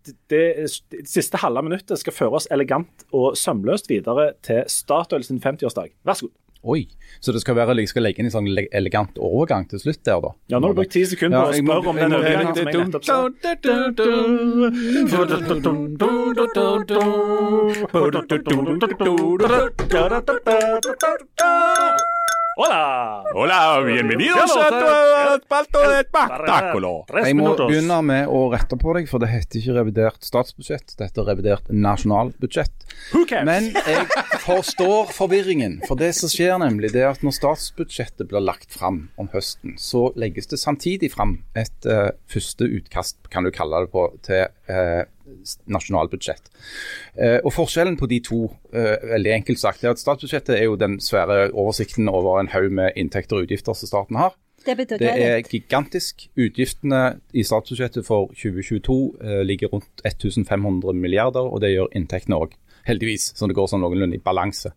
det, det siste halve minuttet skal føre oss elegant og sømløst videre til Statoil sin 50-årsdag. Vær så god. Oi, så det skal være, jeg skal legge inn en sånn elegant overgang til slutt der, da? Ja, Nå har du brukt ti sekunder Ja, på å spørre om den overgangen som jeg nettopp sa. Hola! Hola, bienvenidos a tu espalto de espectáculo. Jeg må begynne med å rette på deg, for det heter ikke revidert statsbudsjett, det heter revidert nasjonalbudsjett. Men jeg forstår forvirringen. For det som skjer nemlig, det er at når statsbudsjettet blir lagt fram om høsten, så legges det samtidig fram et uh, første utkast, kan du kalle det på, til eh, nasjonalbudsjett. Eh, og Forskjellen på de to, eh, veldig enkelt sagt, er at statsbudsjettet er jo den svære oversikten over en haug med inntekter og utgifter som staten har. Det Det er gigantisk. Utgiftene i statsbudsjettet for 2022 eh, ligger rundt 1500 milliarder, og det gjør inntektene òg. Heldigvis, så det går sånn noenlunde i balanse.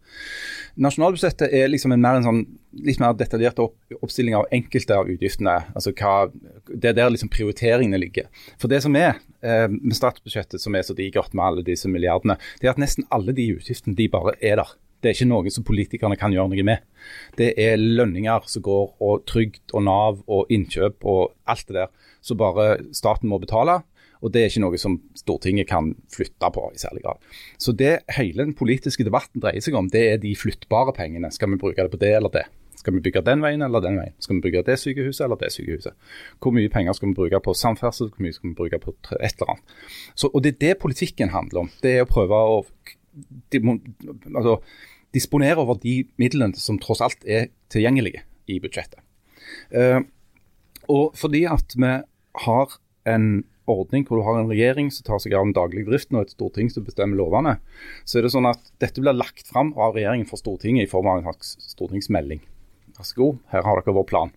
Nasjonalbudsjettet er liksom en mer, en sånn, litt mer detaljert opp, oppstilling av enkelte av utgiftene. altså hva, Det er der liksom prioriteringene ligger. For det som er eh, med statsbudsjettet som er så digert med alle disse milliardene, det er at nesten alle de utgiftene de bare er der. Det er ikke noe som politikerne kan gjøre noe med. Det er lønninger som går, og trygd og Nav og innkjøp og alt det der som bare staten må betale. Og det er ikke noe som Stortinget kan flytte på i særlig grad. Så det hele den politiske debatten dreier seg om, det er de flyttbare pengene. Skal vi bruke det på det eller det? Skal vi bygge den veien eller den veien? Skal vi bygge det sykehuset eller det sykehuset? Hvor mye penger skal vi bruke på samferdsel, hvor mye skal vi bruke på et eller annet? Så, og det er det politikken handler om. Det er å prøve å de, altså, disponere over de midlene som tross alt er tilgjengelige i budsjettet. Uh, og fordi at vi har en ordning hvor du har en regjering som tar seg av den daglige driften og et storting som bestemmer lovene, så er det sånn at dette blir lagt fram av regjeringen for Stortinget i form av en stortingsmelding. Vær så god, her har dere vår plan.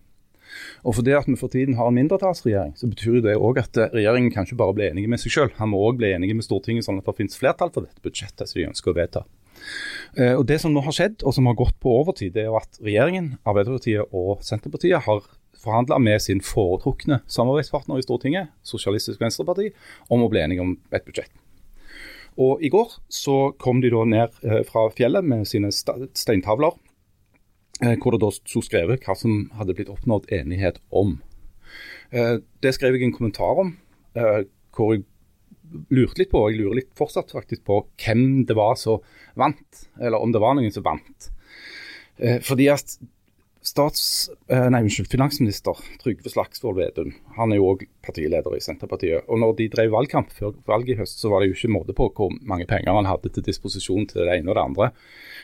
Og fordi at vi for tiden har en mindretallsregjering, så betyr det òg at eh, regjeringen kan ikke bare bli enige med seg selv, han må òg bli enige med Stortinget sånn at det finnes flertall for dette budsjettet som de ønsker å vedta. Eh, Og Det som nå har skjedd, og som har gått på overtid, det er jo at regjeringen, Arbeiderpartiet og Senterpartiet har forhandla med sin foretrukne samarbeidspartner i Stortinget, Sosialistisk Venstreparti, om å bli enige om et budsjett. Og I går så kom de da ned eh, fra fjellet med sine steintavler, eh, hvor det da sto skrevet hva som hadde blitt oppnådd enighet om. Eh, Det skrev jeg en kommentar om, hvor jeg lurte litt på, og jeg lurer litt fortsatt faktisk på, hvem det var som vant, eller om det var noen som vant. Fordi at stats, eh, nei, unnskyld, finansminister Trygve Slagsvold Vedum, han er jo òg partileder i Senterpartiet. og når de drev valgkamp før valget i høst, så var det jo ikke måte på hvor mange penger han hadde til disposisjon til det ene og det andre.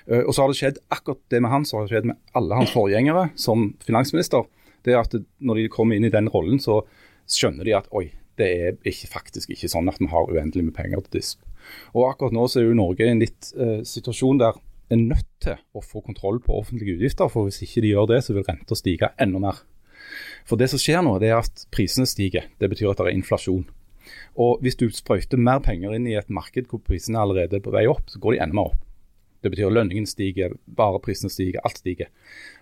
Eh, Og så har det skjedd akkurat det med han så har det skjedd med alle hans forgjengere som finansminister. Det er at når de kommer inn i den rollen, så skjønner de at oi, det er ikke, faktisk ikke sånn at vi har uendelig med penger til disp. Og akkurat nå så er jo Norge i en litt uh, situasjon der er nødt til å få kontroll på offentlige utgifter. For hvis ikke de gjør det, så vil renta stige enda mer. For det som skjer nå, det er at prisene stiger. Det betyr at det er inflasjon. Og hvis du sprøyter mer penger inn i et marked hvor prisene allerede er på vei opp, så går de enda mer opp. Det betyr at lønningen stiger, vareprisene stiger, alt stiger.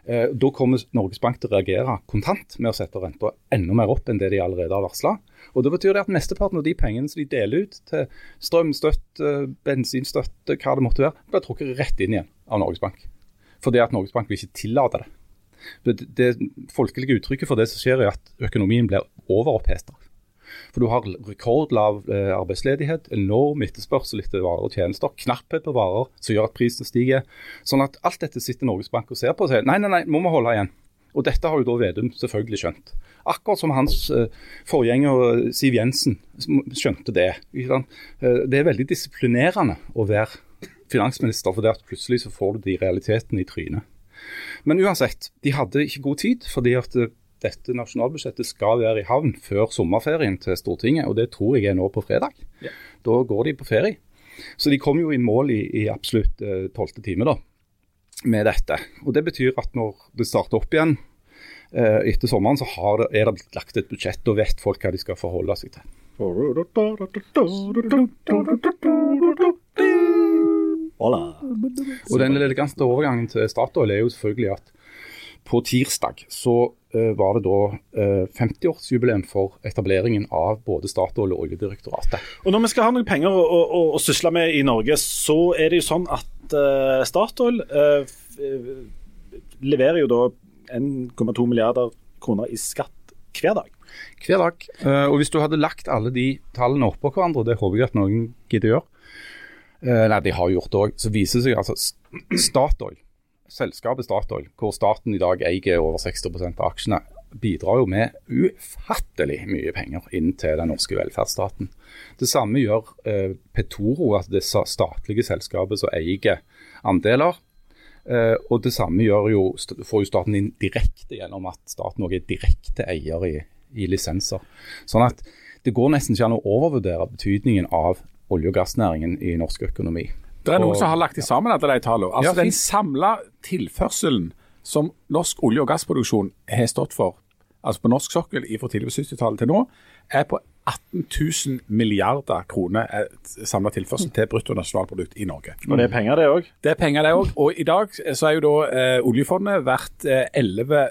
Eh, da kommer Norges Bank til å reagere kontant med å sette renta enda mer opp enn det de allerede har varsla. Og det betyr det at mesteparten av de pengene som de deler ut til strømstøtte, bensinstøtte, hva det måtte være, blir trukket rett inn igjen av Norges Bank. Fordi at Norges Bank vil ikke tillate det. Det, folkelige uttrykket for det som skjer, er at økonomien blir overoppheta. For du har rekordlav eh, arbeidsledighet, enorm etterspørsel etter varer og tjenester, knapphet på varer som gjør at prisen stiger. Sånn at alt dette sitter Norges Bank og ser på og sier nei, nei, nei, må vi holde igjen. Og dette har jo da Vedum selvfølgelig skjønt. Akkurat som hans eh, forgjenger eh, Siv Jensen skjønte det. det er veldig disiplinerende å være finansminister, for at plutselig så får du de realitetene i trynet. Men uansett, de hadde ikke god tid, fordi at dette nasjonalbudsjettet skal være i havn før sommerferien til Stortinget, og det tror jeg er nå på fredag. Da går de på ferie. Så de kom jo i mål i, i absolutt eh, tolvte time da, med dette. Og Det betyr at når det starter opp igjen eh, etter sommeren, så har det, er det blitt lagt et budsjett, og vet folk hva de skal forholde seg til. Hola. Og den elegante overgangen til Statoil er jo selvfølgelig at på tirsdag så eh, var det da eh, 50-årsjubileum for etableringen av både Statoil og Oljedirektoratet. Og Når vi skal ha noen penger å, å, å sysle med i Norge, så er det jo sånn at uh, Statoil uh, eh, leverer jo da 1,2 milliarder kroner i skatt hver dag. Hver dag. Uh, og hvis du hadde lagt alle de tallene oppå hverandre, det håper jeg at noen gidder å gjøre, eh, nei, de har gjort det òg, så viser det seg altså Statoil, selskapet Statoil, hvor staten i dag eier over 60% av aksjene, bidrar jo med ufattelig mye penger inn til den norske velferdsstaten. Det samme gjør eh, Petoro, altså det statlige selskapet som eier andeler. Eh, og det samme jo, får jo staten inn direkte gjennom at staten også er direkte eier i, i lisenser. Sånn at det går nesten ikke an å overvurdere betydningen av olje- og gassnæringen i norsk økonomi. Det er noen Og- som har lagt det sammen alle de tallene. Altså Ja. Den samla tilførselen som norsk olje- og gassproduksjon har stått for, altså på norsk sokkel fra tidlig på 70-tallet til nå, er på 18 000 milliarder kroner samla tilførsel til bruttonasjonalprodukt i Norge. Og det er penger, det òg. Det er penger, det òg. Og i dag så er jo da eh, oljefondet verdt eh, 11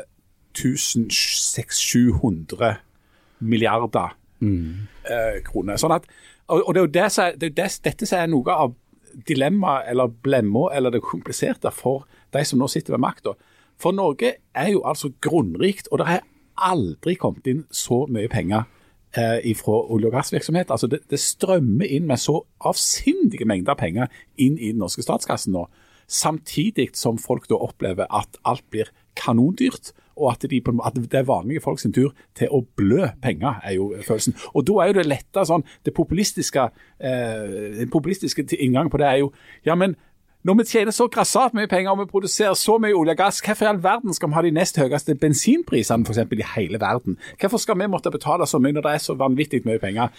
700 milliarder eh, kroner. Sånn at, og, og det er jo det er, er det, dette som er noe av dilemmaet eller blemma eller det kompliserte for de som nå sitter ved makta. For Norge er jo altså grunnrikt, og det har aldri kommet inn så mye penger eh, fra olje- og gassvirksomhet. Altså det, det strømmer inn med så avsindige mengder penger inn i den norske statskassen nå. Samtidig som folk da opplever at alt blir kanondyrt, og at, de, at det er vanlige folk sin tur til å blø penger, er jo følelsen. Og da er jo det lette sånn, det populistiske, eh, populistiske inngangen på det er jo ja, men når vi tjener så grassat mye penger og vi produserer så mye olje og gass, hvorfor i all verden skal vi ha de nest høyeste bensinprisene for eksempel, i hele verden? Hvorfor skal vi måtte betale så mye når det er så vanvittig mye penger?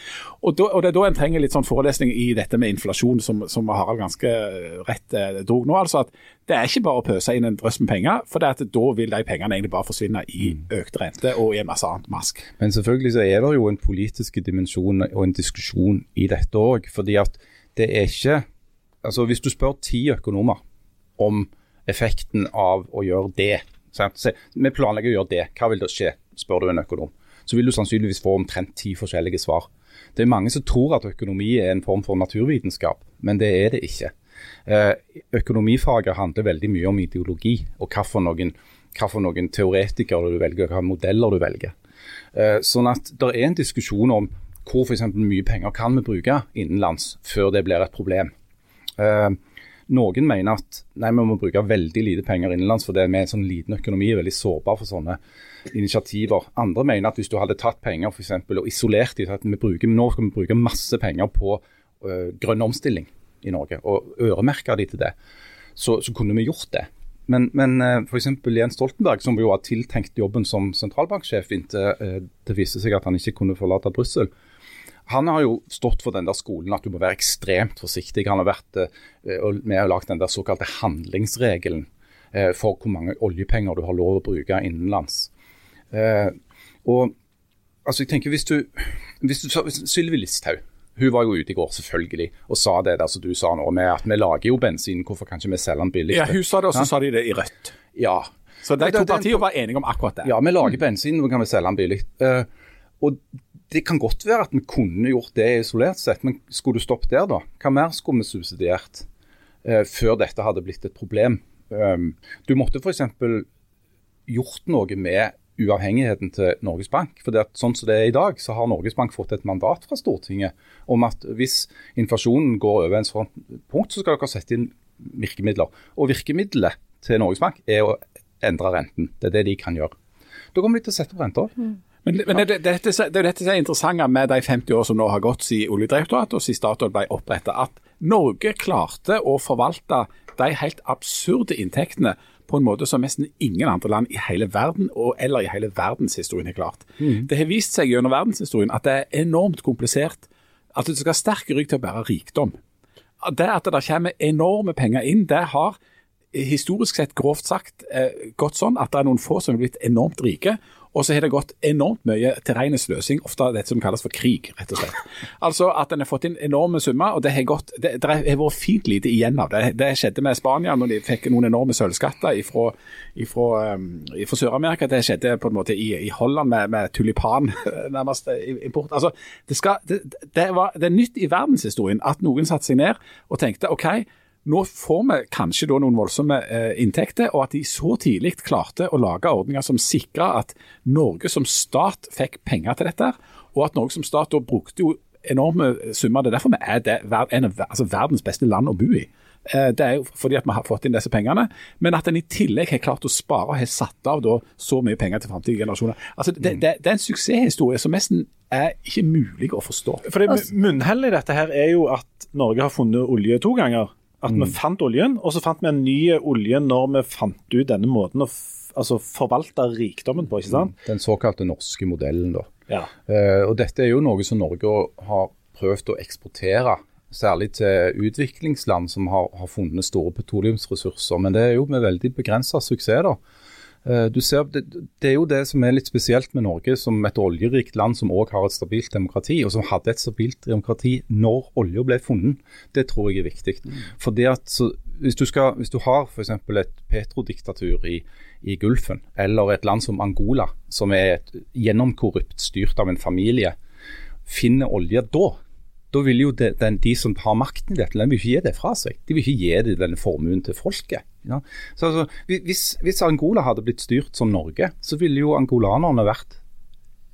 Og, da, og Det er da en trenger litt sånn forelesning i dette med inflasjon, som, som Harald ganske eh, rett eh, drog nå. altså at Det er ikke bare å pøse inn en drøss med penger, for det at da vil de pengene egentlig bare forsvinne i økt rente og i en masse annet mask. Men selvfølgelig så er det jo en politisk dimensjon og en diskusjon i dette òg. Det er ikke Altså Hvis du spør ti økonomer om effekten av å gjøre det sant? Se, Vi planlegger å gjøre det, hva vil det skje, spør du en økonom. Så vil du sannsynligvis få omtrent ti forskjellige svar. Det er mange som tror at økonomi er en form for naturvitenskap, men det er det ikke. Eh, økonomifaget handler veldig mye om ideologi og hva for noen, hva for noen teoretikere du velger, hva modeller du velger. Eh, sånn at det er en diskusjon om hvor for mye penger kan vi bruke innenlands før det blir et problem. Eh, noen mener at nei, vi må bruke veldig lite penger innenlands fordi vi er en sånn liten økonomi veldig sårbar for sånne initiativer. Andre mener at hvis du hadde tatt penger for eksempel, og isolert de, at vi bruker, nå skal vi bruke masse penger på øh, grønn omstilling i Norge, og øremerke de til det, så, så kunne vi gjort det. Men, men øh, f.eks. Jens Stoltenberg, som jo har tiltenkt jobben som sentralbanksjef inntil det viste seg at han ikke kunne forlate Brussel, han har jo stått for den der skolen at du må være ekstremt forsiktig. Han har vært med og lagd den der såkalte handlingsregelen eh, for hvor mange oljepenger du har lov å bruke innenlands. Eh, og altså jeg tenker hvis du, hvis du Sylvi Listhaug hun var jo ute i går selvfølgelig og sa det der som du sa nå, med at vi lager jo bensin, hvorfor kan ikke vi selge den billig? Ja, Hun sa det, og så Ja. sa de det i Rødt. Ja, Så de to partiene var enige om akkurat det. ja, vi lager bensin, nå kan vi selge den billig. Uh, og det kan godt være at vi kunne gjort det isolert sett, men skulle du stoppe der, da? Hva mer skulle vi subsidiert eh, før dette hadde blitt et problem? Um, du måtte f.eks. gjort noe med uavhengigheten til Norges Bank. For sånn som det er i dag, så har Norges Bank fått et mandat fra Stortinget om at hvis inflasjonen går over en sånn punkt, så skal dere sette inn virkemidler. Og virkemidlet til Norges Bank er å endre renten. Det er det de kan gjøre. Da kommer de til å sette opp renta. Men, men det, det, det, det er dette som er interessant med de 50 år som nå har gått siden Oljedirektoratet og siden Statoil ble opprettet, at Norge klarte å forvalte de helt absurde inntektene på en måte som nesten ingen andre land i hele verden og, eller i hele verdenshistorien har klart. Det har vist seg gjennom verdenshistorien at det er enormt komplisert. At du skal ha sterk rygg til å bære rikdom. Det at det kommer enorme penger inn, det har historisk sett grovt sagt eh, gått sånn at det er noen få som er blitt enormt rike. Og så har det gått enormt mye til ren sløsing, ofte det som kalles for krig, rett og slett. Altså at en har fått inn enorme summer, og det har gått, det, det har vært fint lite igjen av det. Det skjedde med Spania når de fikk noen enorme sølvskatter ifra, ifra, um, ifra Sør-Amerika. Det skjedde på en måte i, i Holland med, med tulipan, nærmest import. Altså, det, skal, det, det, var, det er nytt i verdenshistorien at noen satte seg ned og tenkte OK, nå får vi kanskje da noen voldsomme eh, inntekter, og at de så tidlig klarte å lage ordninger som sikra at Norge som stat fikk penger til dette, og at Norge som stat da brukte jo enorme summer. Det er derfor vi er det, en av altså verdens beste land å bo i. Eh, det er jo fordi at vi har fått inn disse pengene, men at en i tillegg har klart å spare og har satt av da så mye penger til framtidige generasjoner. Altså, det, det, det, er en suksesshistorie som nesten er ikke mulig å forstå. For det Munnhellet i dette her er jo at Norge har funnet olje to ganger. At vi Mm. fant oljen, og så fant vi en ny olje når vi fant ut denne måten å altså forvalte rikdommen på. ikke sant? Den såkalte norske modellen, da. Ja. Eh, og dette er jo noe som Norge har prøvd å eksportere, særlig til utviklingsland som har, har funnet store petroleumsressurser. Men det er jo med veldig begrensa suksess. da. Eh, du ser, det, det er jo det som er litt spesielt med Norge som et oljerikt land som òg har et stabilt demokrati, og som hadde et stabilt demokrati når olja ble funnet. Det tror jeg er viktig. For det at så, hvis, du skal, hvis du har f.eks. et petrodiktatur i, i Gulfen, eller et land som Angola, som er et gjennomkorrupt styrt av en familie, finner olje da, da vil jo de, den, de som har makten i dette landet, vil ikke gi det fra seg. De vil ikke gi det, denne formuen til folket. Ja. Så altså, hvis, hvis Angola hadde blitt styrt som Norge, så ville jo angolanerne vært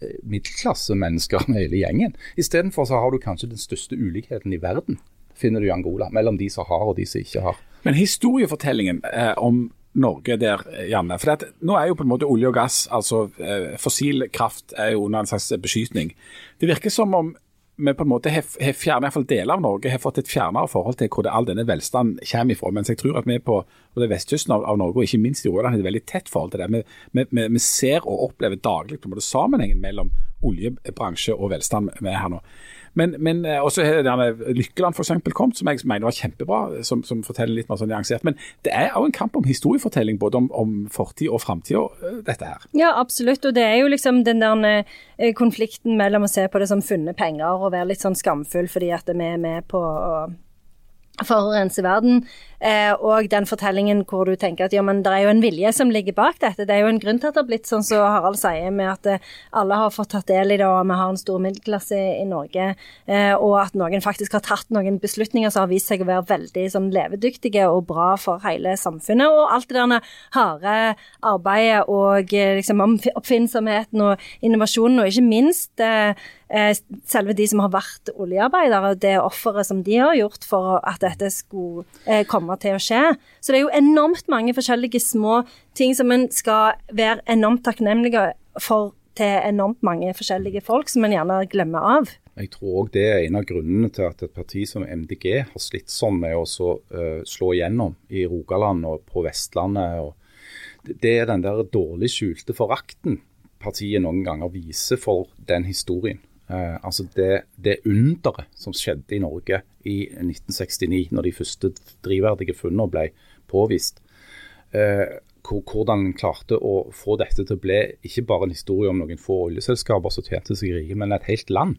eh, middelklassemennesker hele gjengen. Istedenfor så har du kanskje den største ulikheten i verden, finner du i Angola, mellom de som har og de som ikke har. Men historiefortellingen eh, om Norge der, eh, Janne. For at, nå er jo på en måte olje og gass, altså eh, fossil kraft, er jo under en slags beskytning. Det virker som om vi på en måte har fjernet, i hvert fall deler av Norge har fått et fjernere forhold til hvor det all denne velstanden kommer ifra. Mens jeg tror at vi på, på vestkysten av, av Norge, og ikke minst i Rogaland, har et veldig tett forhold til det. Vi, vi, vi ser og opplever daglig på en måte sammenhengen mellom oljebransje og velstand vi er her nå. Men, men eh, også Lykkeland for eksempel kommet, som jeg mener var kjempebra, som, som forteller litt mer sånn nyansert. Men det er òg en kamp om historiefortelling, både om, om fortid og framtid, dette her. Ja, absolutt. Og det er jo liksom den der eh, konflikten mellom å se på det som funnet penger og være litt sånn skamfull fordi at vi er med på å forurense verden, eh, og den fortellingen hvor du tenker at ja, men det er jo en vilje som ligger bak dette. Det er jo en grunn til at det har blitt sånn som Harald sier, med at eh, alle har fått tatt del i det, og vi har en stor middelklasse i Norge, eh, og at noen faktisk har tatt noen beslutninger som har vist seg å være veldig sånn levedyktige og bra for hele samfunnet, og alt det der harde arbeidet og eh, liksom oppfinnsomheten og innovasjonen, og ikke minst eh, eh, selve de som har vært oljearbeidere, det offeret som de har gjort for at dette skulle eh, komme til å skje. Så det er jo enormt mange forskjellige små ting som en skal være enormt takknemlige for til enormt mange forskjellige folk, som en gjerne glemmer av. Jeg tror òg det er en av grunnene til at et parti som MDG har slitt sånn med å så, uh, slå igjennom i Rogaland og på Vestlandet. Og det er den der dårlig skjulte forakten partiet noen ganger viser for den historien. Uh, altså det, det underet som skjedde i Norge i 1969, når de første drivverdige funnene ble påvist. Eh, hvordan en klarte å få dette til å bli ikke bare en historie om noen få oljeselskaper som tjente seg rike, men et helt land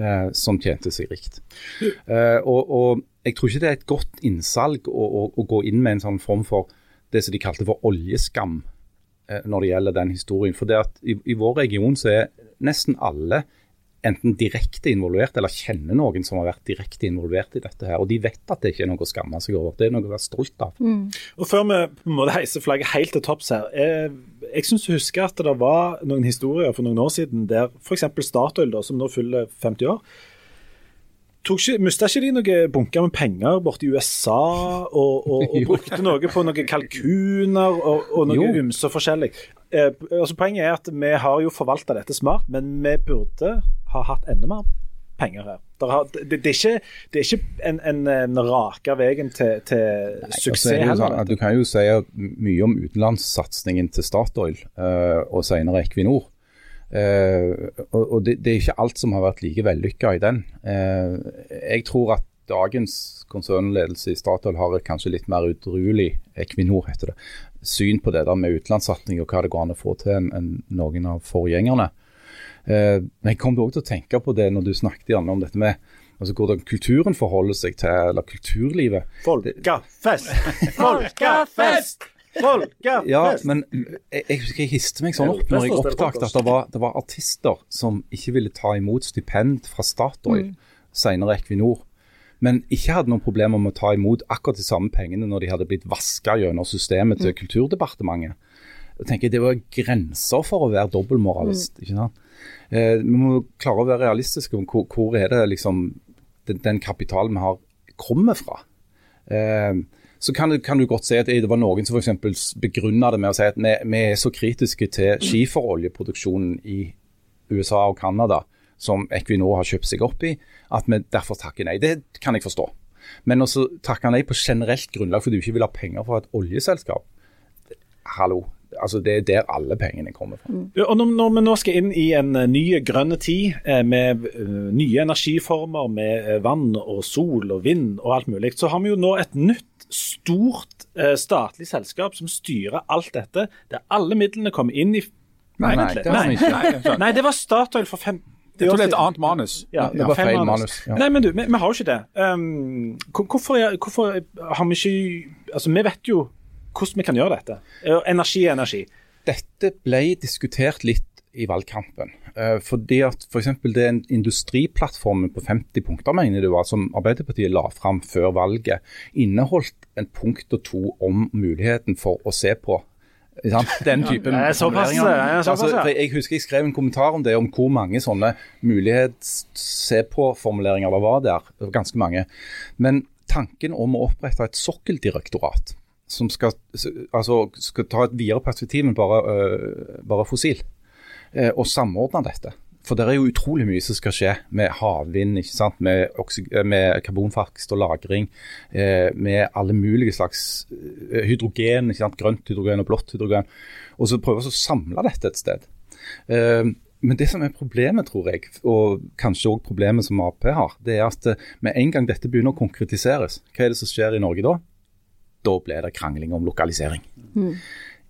eh, som tjente seg rikt. Eh, og, og jeg tror ikke det er et godt innsalg å, å, å gå inn med en sånn form for det som de kalte for oljeskam eh, når det gjelder den historien. For det at i, i vår region så er nesten alle enten direkte involvert eller kjenner noen som har vært direkte involvert i dette her. Og de vet at det ikke er noe å skamme seg over. Det er noe å være stolt av. Og Før vi på en måte heiser flagget helt til topps her, Jeg, jeg syns du husker at det var noen historier for noen år siden der f.eks. Statoil, da, som nå fyller 50 år, tok ikke, Mista ikke de noen bunker med penger borti USA, og, og, og brukte noe på noen kalkuner og, og noe ymse forskjellig? Eh, altså Poenget er at vi har jo forvalta dette smart, men vi burde ha hatt enda mer penger her. Det, har, det, det, er ikke, det er ikke en, en, en rake veien til, til Nei, suksess det jo heller. sånn at du kan jo si mye om utenlandssatsingen til Statoil uh, og senere Equinor. Uh, og og det, det er ikke alt som har vært like vellykka i den. Uh, jeg tror at dagens konsernledelse i Statoil har et kanskje litt mer utrolig Equinor heter det, syn på det der med utenlandssatsing og hva det går an å få til enn enn noen av forgjengerne. Eh, men jeg kom også til å tenke på det når du snakket Janne, om dette med altså hvordan kulturen forholder seg til, eller kulturlivet. Folkefest! Folkefest! Folkefest! Ja, men jeg, jeg husker jeg histe meg sånn opp når jeg oppdaget at det var, det var artister som ikke ville ta imot stipend fra Statoil, senere Equinor, men ikke hadde noen problemer med å ta imot akkurat de samme pengene når de hadde blitt vaska gjennom systemet til Kulturdepartementet. Jeg tenker Det var grenser for å være dobbeltmoralist. ikke sant? Eh, vi må klare å være realistiske om hvor, hvor er det liksom den, den kapitalen vi har, kommer fra. Eh, så kan kan du godt si at det var noen som f.eks. begrunna det med å si at vi, vi er så kritiske til skiferoljeproduksjonen i USA og Canada, som Equinor har kjøpt seg opp i, at vi derfor takker nei. Det kan jeg forstå. Men også takke nei på generelt grunnlag fordi du ikke vil ha penger fra et oljeselskap. Hallo. Altså Det er der alle pengene kommer fra. Og når, når vi nå skal inn i en eh, ny grønn tid eh, med eh, nye energiformer, med vann og sol og vind og alt mulig, så har vi jo nå et nytt stort statlig selskap som styrer alt dette. Der alle midlene kommer inn i Nei, nei, det har vi ikke. Nei, Nei, det var Statoil for fem jeg tror det er et annet manus. Ja, Det var feil manus. ja. Nei, men du, vi, vi har jo ikke det. Um, hvorfor, hvorfor har vi ikke Altså, vi vet jo hvordan vi kan gjøre dette. Eh, Energi er energi. Dette ble diskutert litt i valgkampen. Eh, fordi at f.eks. For den industriplattformen på 50 punkter mener du, det var, som Arbeiderpartiet la fram før valget, inneholdt en punkt og to om muligheten for å se på den typen Ja, såpass, ja, såpass, ja. for jeg husker jeg skrev en kommentar om det, om hvor mange sånne mulighets-se-på-formuleringer det var der. Det var ganske mange. Men tanken om å opprette et sokkeldirektorat som skal, altså, skal ta et videre perspektiv enn bare, uh, bare fossil, uh, og samordne dette. For det er jo utrolig mye som skal skje med havvind, ikke sant? Med, eh, med karbonfangst og -lagring, eh, med alle mulige slags hydrogen, ikke sant? grønt hydrogen og blått hydrogen. Og så prøve å samle dette et sted. Men det som er problemet, tror jeg, og kanskje òg problemet som Ap har, det er at med en gang dette begynner å konkretiseres, hva er det som skjer i Norge da? Da blir det krangling om lokalisering.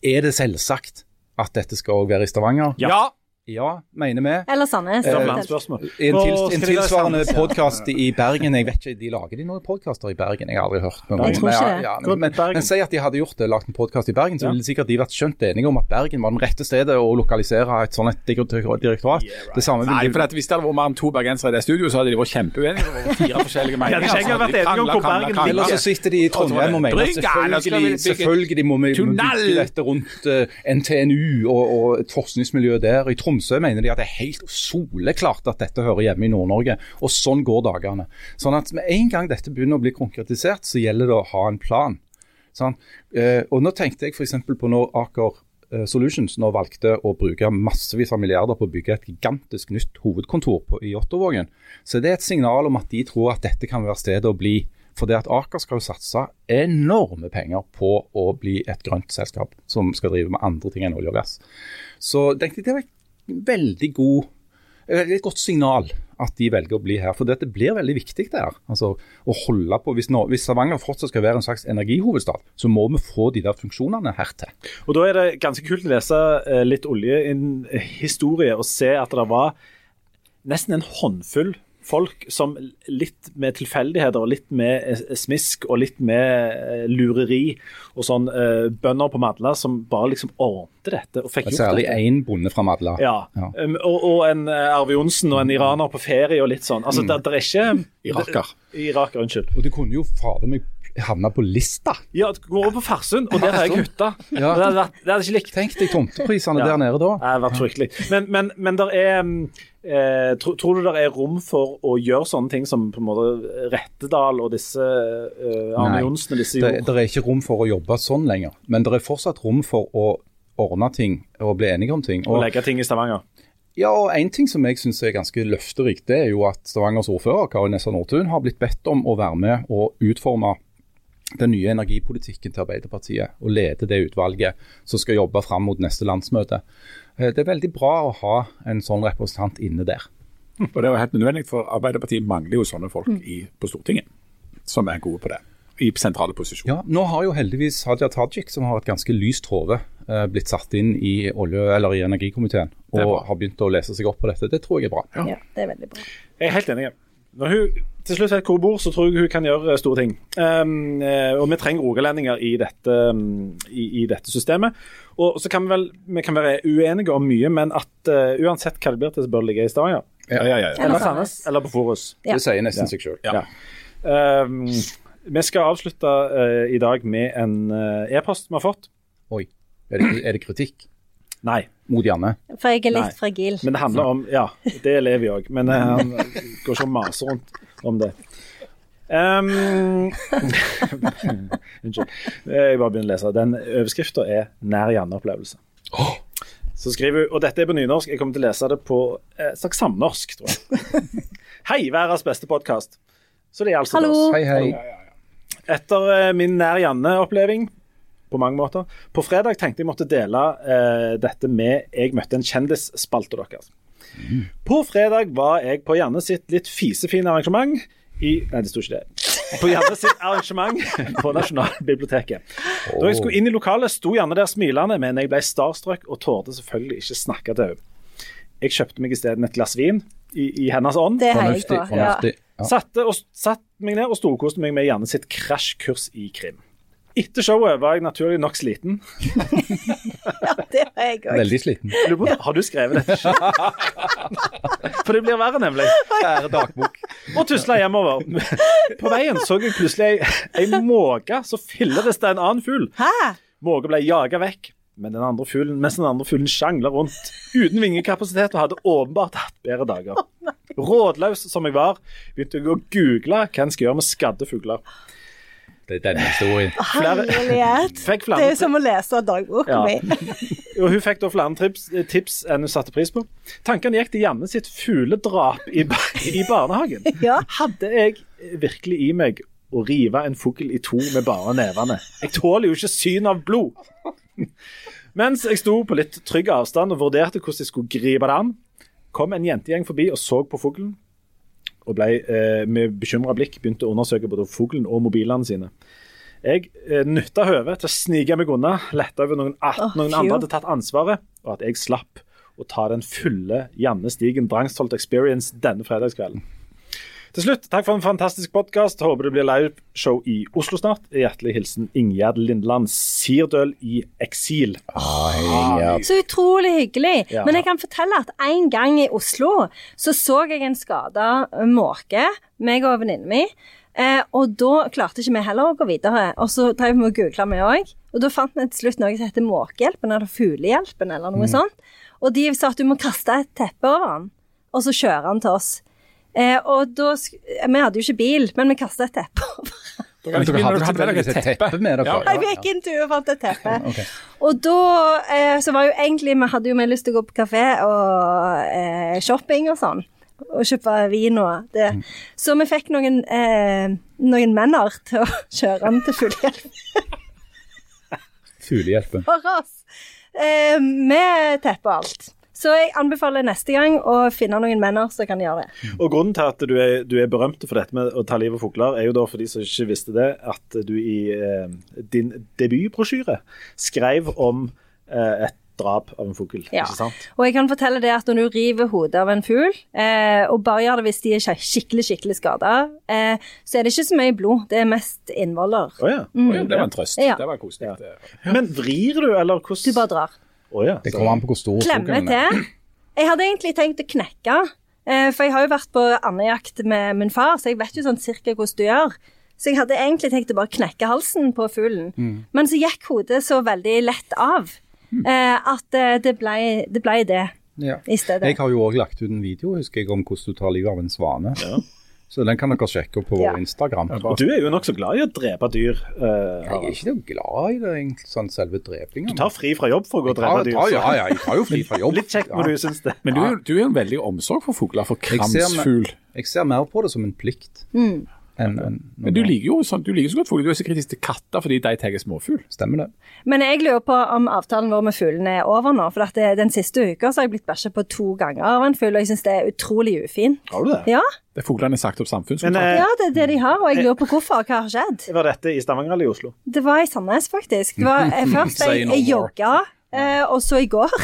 Er det selvsagt at dette skal òg være i Stavanger? Ja! Ja, mener vi. Eller Sandnes. Eh, En, til, en tilsvarende podkast i Bergen jeg vet ikke, de Lager de noen podkaster i Bergen? Jeg har aldri hørt noen. Jeg tror Men, ikke ja, det. ja, men, men, men si at de hadde gjort det, lagt en podkast i Bergen, så ville sikkert de vært skjønt enige om at Bergen var den rette stedet å lokalisere et sånt et direktorat. Det samme Nei, for at Hvis det hadde vært mer enn to bergensere i det studioet, så hadde de vært kjempeuenige over fire forskjellige meninger. Ja, de ikke vært enige om hvor Bergen ligger. Eller så sitter de i Trondheim og mener selvfølgelig, selvfølgelig må vi bygge dette rundt eh, NTNU og, og et forskningsmiljø der. I Tromsø mener de at det er helt soleklart at dette hører hjemme i Nord-Norge. Og sånn går dagene. Sånn at med en gang dette begynner å bli konkretisert, så gjelder det å ha en plan. Sånn. Eh, og nå tenkte jeg f.eks. på når Aker eh, Solutions nå valgte å bruke massevis av milliarder på å bygge et gigantisk nytt hovedkontor på, i Ottervågen, så det er et signal om at de tror at dette kan være stedet å bli. For det at Aker skal jo satse enorme penger på å bli et grønt selskap som skal drive med andre ting enn olje og gass. Så tenkte det var et veldig god et veldig godt signal at de velger å bli her. For dette blir veldig viktig der. Altså, å holde på, hvis, nå, hvis Stavanger fortsatt skal være en slags energihovedstad, så må vi få de der funksjonene her til. Og Da er det ganske kult å lese eh, litt oljehistorie og se at det var nesten en håndfull folk som litt med tilfeldigheter og litt med smisk og litt med eh, lureri og sånn uh, bønder på Madla som bare liksom ordnet dette og fikk gjort det. Særlig én bonde fra Madla. Ja, Ja. Um, og, og en eh, Arve Johnsen og en iraner på ferie og litt sånn. Altså, Mm. det, det er ikke Iraker. Iraker, unnskyld. Og det kunne jo fader meg havna på lista. Ja, går over på Farsund, og der har jeg hytta. Ja. Det hadde vært- det hadde ikke likt. Tenk deg tomteprisene Ja. der nede da. Det har vært fryktelig. Men, men, men der er mm, eh, tro, Tror du det er rom for å gjøre sånne ting som på en måte Rettedal og disse eh, Arne. Johnsen og disse Det, gjorde? det er ikke rom for å jobbe sånn lenger. Men det er fortsatt rom for å ordne ting og bli enige om ting. Og, Og, legge ting i Stavanger? ja, og En ting som jeg syns er ganske løfterikt, det er jo at Stavangers ordfører Kari Nessa Nordtun har blitt bedt om å være med og utforme den nye energipolitikken til Arbeiderpartiet og lede det utvalget som skal jobbe fram mot neste landsmøte. Eh, Det er veldig bra å ha en sånn representant inne der. Og det er jo helt nødvendig, for Arbeiderpartiet mangler jo sånne folk i, på Stortinget. som er gode på det. I sentrale posisjoner. Ja, Nå har jo heldigvis Hadia Tajik, som har et ganske lyst hode, eh, blitt satt inn i olje- eller i energikomiteen er og har begynt å lese seg opp på dette. Det tror jeg er bra. Ja, det er veldig bra. Jeg er helt enig. Når hun til slutt vet hvor hun bor, så tror jeg hun kan gjøre eh, store ting. Um, og vi trenger rogalendinger i dette, um, i, i dette systemet. Og så kan vi vel vi kan være uenige om mye, men at uh, uansett hva det blir til, så bør det ligge i Stavanger. Ja, ja, ja. Eller Eller Sandnes, eller på Forus. Ja. Det sier nesten seg sjøl. Um, vi skal avslutte uh, i dag med en uh, e-post vi har fått. Oi. Er det, er det kritikk Nei, mot Janne? For jeg er litt Nei. fragil. men det handler om Ja, det er Levi òg, men uh, han går ikke og maser rundt om det. Um, Unnskyld. Jeg bare begynner å lese. Den overskrifta er 'Nær Janne-opplevelse'. Så skriver hun, og dette er på nynorsk, jeg kommer til å lese det på eh, slags samnorsk, tror jeg. Hei, verdens beste podkast. Så det er altså Hallo. oss. Hei, hei. Etter eh, min nær Janne-oppleving, på mange måter På fredag tenkte jeg måtte dele eh, dette med Jeg møtte en kjendisspalte deres. På fredag var jeg på Janne sitt litt fisefine arrangement i Nei, det sto ikke det. På Janne sitt arrangement på Nasjonalbiblioteket. Da jeg skulle inn i lokalet, sto Janne der smilende, men jeg ble starstruck og torde selvfølgelig ikke snakke til henne. Jeg kjøpte meg isteden et glass vin i, i hennes ånd. Det heier jeg Fornuftig. på. Ja. Ja. Satte, og, satt meg ned og storkoste meg med Janne sitt krasjkurs i krim. Etter showet var jeg naturlig nok sliten. ja, Det var jeg òg. Veldig sliten. Lurer Har du skrevet dette selv? For det blir verre, nemlig. Kjære dagbok. Og tusla hjemover. På veien så jeg plutselig ei, ei måke som filledes til en annen fugl. Måka ble jaga vekk, men den andre fuglen, mens den andre fuglen sjangla rundt uten vingekapasitet og hadde åpenbart hatt bedre dager. Rådløs som jeg var, begynte jeg å google hva en skal gjøre med skadde fugler. Det er denne historien. Herlighet. fikk Det er som å lese dagboka Ja. mi. Og hun fikk da flere tips, tips enn hun satte pris på. Tankene gikk til Janne sitt fugledrap i, i barnehagen. Ja. Hadde jeg virkelig i meg å rive en fugl i to med bare nevene? Jeg tåler jo ikke syn av blod. Mens jeg sto på litt trygg avstand og vurderte hvordan jeg skulle gripe det an, kom en jentegjeng forbi og så på fuglen, og ble eh, med bekymra blikk begynte å undersøke både fuglen og mobilene sine. Jeg eh, nytta høvet til å snike meg unna, lette over noen, at oh, noen andre hadde tatt ansvaret, og at jeg slapp å ta den fulle Janne Stigen Drangsholt Experience denne fredagskvelden. Til slutt, takk for en fantastisk podkast. Håper det blir liveshow i Oslo snart. Hjertelig hilsen Ingjerd Lindland Sirdøl i eksil. Hei, Så utrolig hyggelig. Ja. Men jeg kan fortelle at en gang i Oslo så så jeg en skada måke, meg og venninnen min. Eh, og da klarte ikke vi heller å gå videre. Og så drev vi og googla, vi òg. Og da fant vi til slutt noe som heter Måkehjelpen, eller Fuglehjelpen, eller noe sånt. Og de sa at du må kaste et teppe over den, og så kjøre den til oss. Eh, og da Vi hadde jo ikke bil, men vi kasta et teppe over. Du hadde med deg et teppe. med dere. Ja, Jeg gikk inn til og fant et teppe. Og da eh, så var jo egentlig Vi hadde jo mer lyst til å gå på kafé og eh, shopping og sånn. Og kjøpe vin og det. Så vi fikk noen, eh, noen menner til å kjøre den til fullhjelp Fuglehjelpen. for oss. Eh, med teppe og alt. Så jeg anbefaler neste gang å finne noen menner som kan gjøre det. Og Grunnen til at du er, du er berømt for dette med å ta livet av fugler, er jo da for de som ikke visste det, at du i eh, din debutbrosjyre skrev om eh, et drap av en fugl. Ja. Ikke sant? Og jeg kan fortelle det at når du river hodet av en fugl, eh, og bare gjør det hvis de er skik- skikkelig skikkelig skada, eh, så er det ikke så mye blod. Det er mest innvoller. Å ja. Å ja, det var en trøst. Ja. Det var koselig. Det- Men vrir du, eller hvordan Du bare drar. Å ja. Det kommer an på hvor stor Klemme er. til. Jeg hadde egentlig tenkt å knekke, eh, for jeg har jo vært på andejakt med min far, så jeg vet jo sånn cirka hvordan du gjør. Så jeg hadde egentlig tenkt å bare knekke halsen på fuglen. Men så gikk hodet så veldig lett av eh, at eh, det ble det. Ble det Ja. i stedet. Jeg har jo òg lagt ut en video husker jeg, om hvordan du tar livet av en svane. Så den kan dere sjekke opp på Ja. vår Instagram. Ja, Og du er jo nokså glad i å drepe dyr. Jeg er ikke noe glad i det, egentlig, sånn selve drepingen. du tar fri fra jobb for å gå og drepe dyr. ja, ja, ja, jeg tar jo fri fra jobb. Litt kjekt når Ja. du syns det. Men du, er du er jo en veldig omsorg for fugler, for Jeg ser, kramsfugl. jeg ser mer på det som en plikt. Enn en, Men du liker jo sånn, du liker så godt fugler. Du er så kritisk til katter fordi de tar småfugl. Stemmer det. Men jeg lurer på om avtalen vår med fuglene er over nå. For at det, den siste uka så har jeg blitt bæsja på to ganger av en fugl, og jeg syns det er utrolig ufint. Har du det? Ja, Det er Fuglene sagt opp Men, samfunnskontrakt. eh, ja, det er det de har, og jeg lurer på hvorfor. Hva har skjedd? Var dette i Stavanger eller i Oslo? Det var i Sandnes, faktisk. Det var eh, først jeg, jeg jogga, eh, og så i går.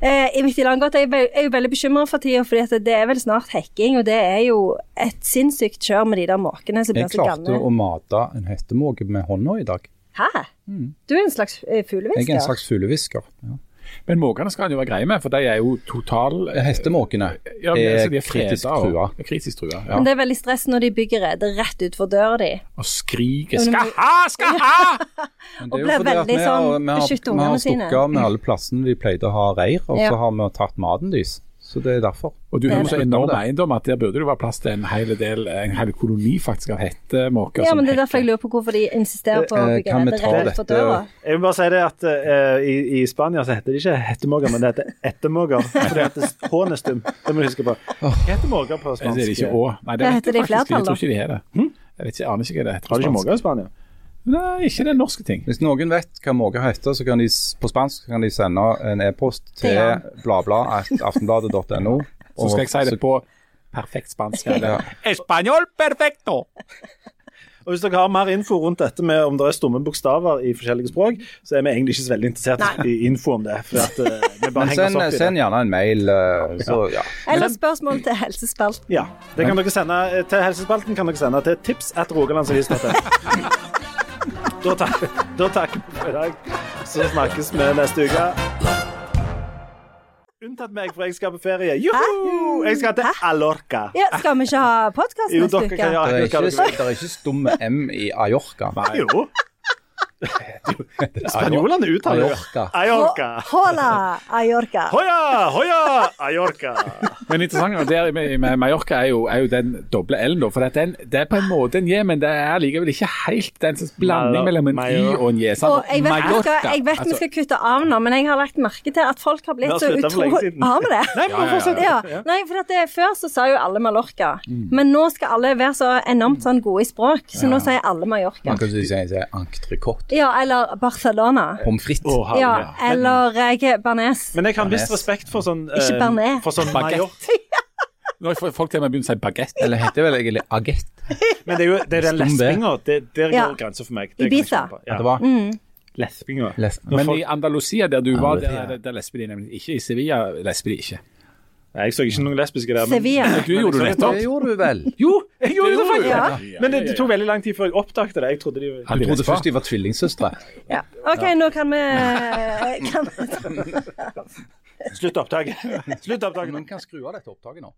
Eh, I midt i Langgodt er jeg, er jo veldig bekymra for tida, for det er vel snart hekking, og det er jo et sinnssykt kjør med de der måkene som blir Jeg klarte å mate en hettemåke med hånda i dag. Hæ? Du er en slags eh, Jeg er en slags fuglehvisker. Ja. Men måkene skal han jo være grei med, for de er jo total Hestemåkene ja, er de er kritisk og- trua. er Kritisk trua. Ja. Men det er veldig stress når de bygger rede rett utfor døra di. Og skriker 'skal ha, skal ha'! Og det blir veldig sånn, beskytte ungene sine. Vi har stukket av med alle plassene de pleide å ha reir, og Ja. så har vi tatt maten deres. Så det er derfor. Og du har så det. enorm eiendom at der burde det være plass til en hel del, en hel koloni faktisk av hettemåker. Ja, men det er derfor jeg lurer på hvorfor de insisterer på å Eh, bygge kan rett utenfor døra. Jeg vil bare si det at uh, i, i Spania så heter det ikke hettemåker, men det heter ettermåker. For det- H-en er. Det må du huske på. Hettemåker heter på Det er det spansk? ikke å. Nei, Det heter det i faktisk da. Jeg tror ikke de har det. Jeg vet ikke, jeg aner ikke hva det heter. Har du ikke måker i Spania? Nei, ikke den norske ting. Hvis noen vet hva måker heter, så kan de på spansk kan de sende en e-post til Ja. bladblad.aftenbladet.no. Så skal jeg si det på perfekt spansk. Eller Español perfecto! Og Hvis dere har mer info rundt dette med om det er stumme bokstaver i forskjellige språk, så er vi egentlig ikke så veldig interessert i info om det. For at, vi bare Men send, oss opp i send gjerne en mail, eh, så ja. Eller spørsmål til helsespalten. Ja, Det kan dere sende eh, til Helsespalten kan dere sende til tips at rogalandsavis.no. Da takker da takker vi for i dag. Så snakkes vi neste uke. Unntatt meg, for jeg skal på ferie. Joho! Jeg skal til Alorca. Ja, skal vi ikke ha podkast neste uke? Det er ikke, det er ikke stumme M i Ajorca. Jo. Spanjolene uttaler jo Ajorca. Ajorca. Hola, Ajorca. Hoia, hoia, Ajorca. Men interessant der med, med Mallorca er jo, er jo den doble L-en, da. For at den, det er på en måte en J, men det er likevel ikke helt den slags blanding mellom en Y og en J. Og jeg vet, vi skal, jeg vet vi Altså, skal kutte av nå, men jeg har lagt merke til at folk har blitt så utrolig vi det? Nei, men. Ja. Nei, for det, Før så sa jo alle Mallorca, men nå skal alle være så enormt sånn gode i språk, så nå sier alle Mallorca. Man kan si si entrecôte. Ja, eller Barcelona. Pommes frites. Oh. Ja, eller jeg Bernes. Men jeg har en viss respekt for sånn eh, Ikke Bernet. For sånn Baguette. Når folk til og med begynner å si bagett. Eller heter det vel egentlig agett? Men det er jo det er den lespinga. Der Ja. går grensa for meg. Ibiza. Ja. det var Lespinga. les Når Men folk- i Andalusia, der du var, der, der lesber de nemlig ikke. I Sevilla lesber de ikke. Jeg så ikke noen lesbiske der. Men, Sevilla. Du gjorde det nettopp. Det gjorde du vel? jo, jeg gjorde det faktisk! Ja. Men det, det tok veldig lang tid før jeg oppdaget det. Jeg trodde de de trodde først de var tvillingsøstre. Ja. OK, nå kan vi, kan Slutt opptaket. Slutt opptaket. Man kan skru av dette opptaket nå.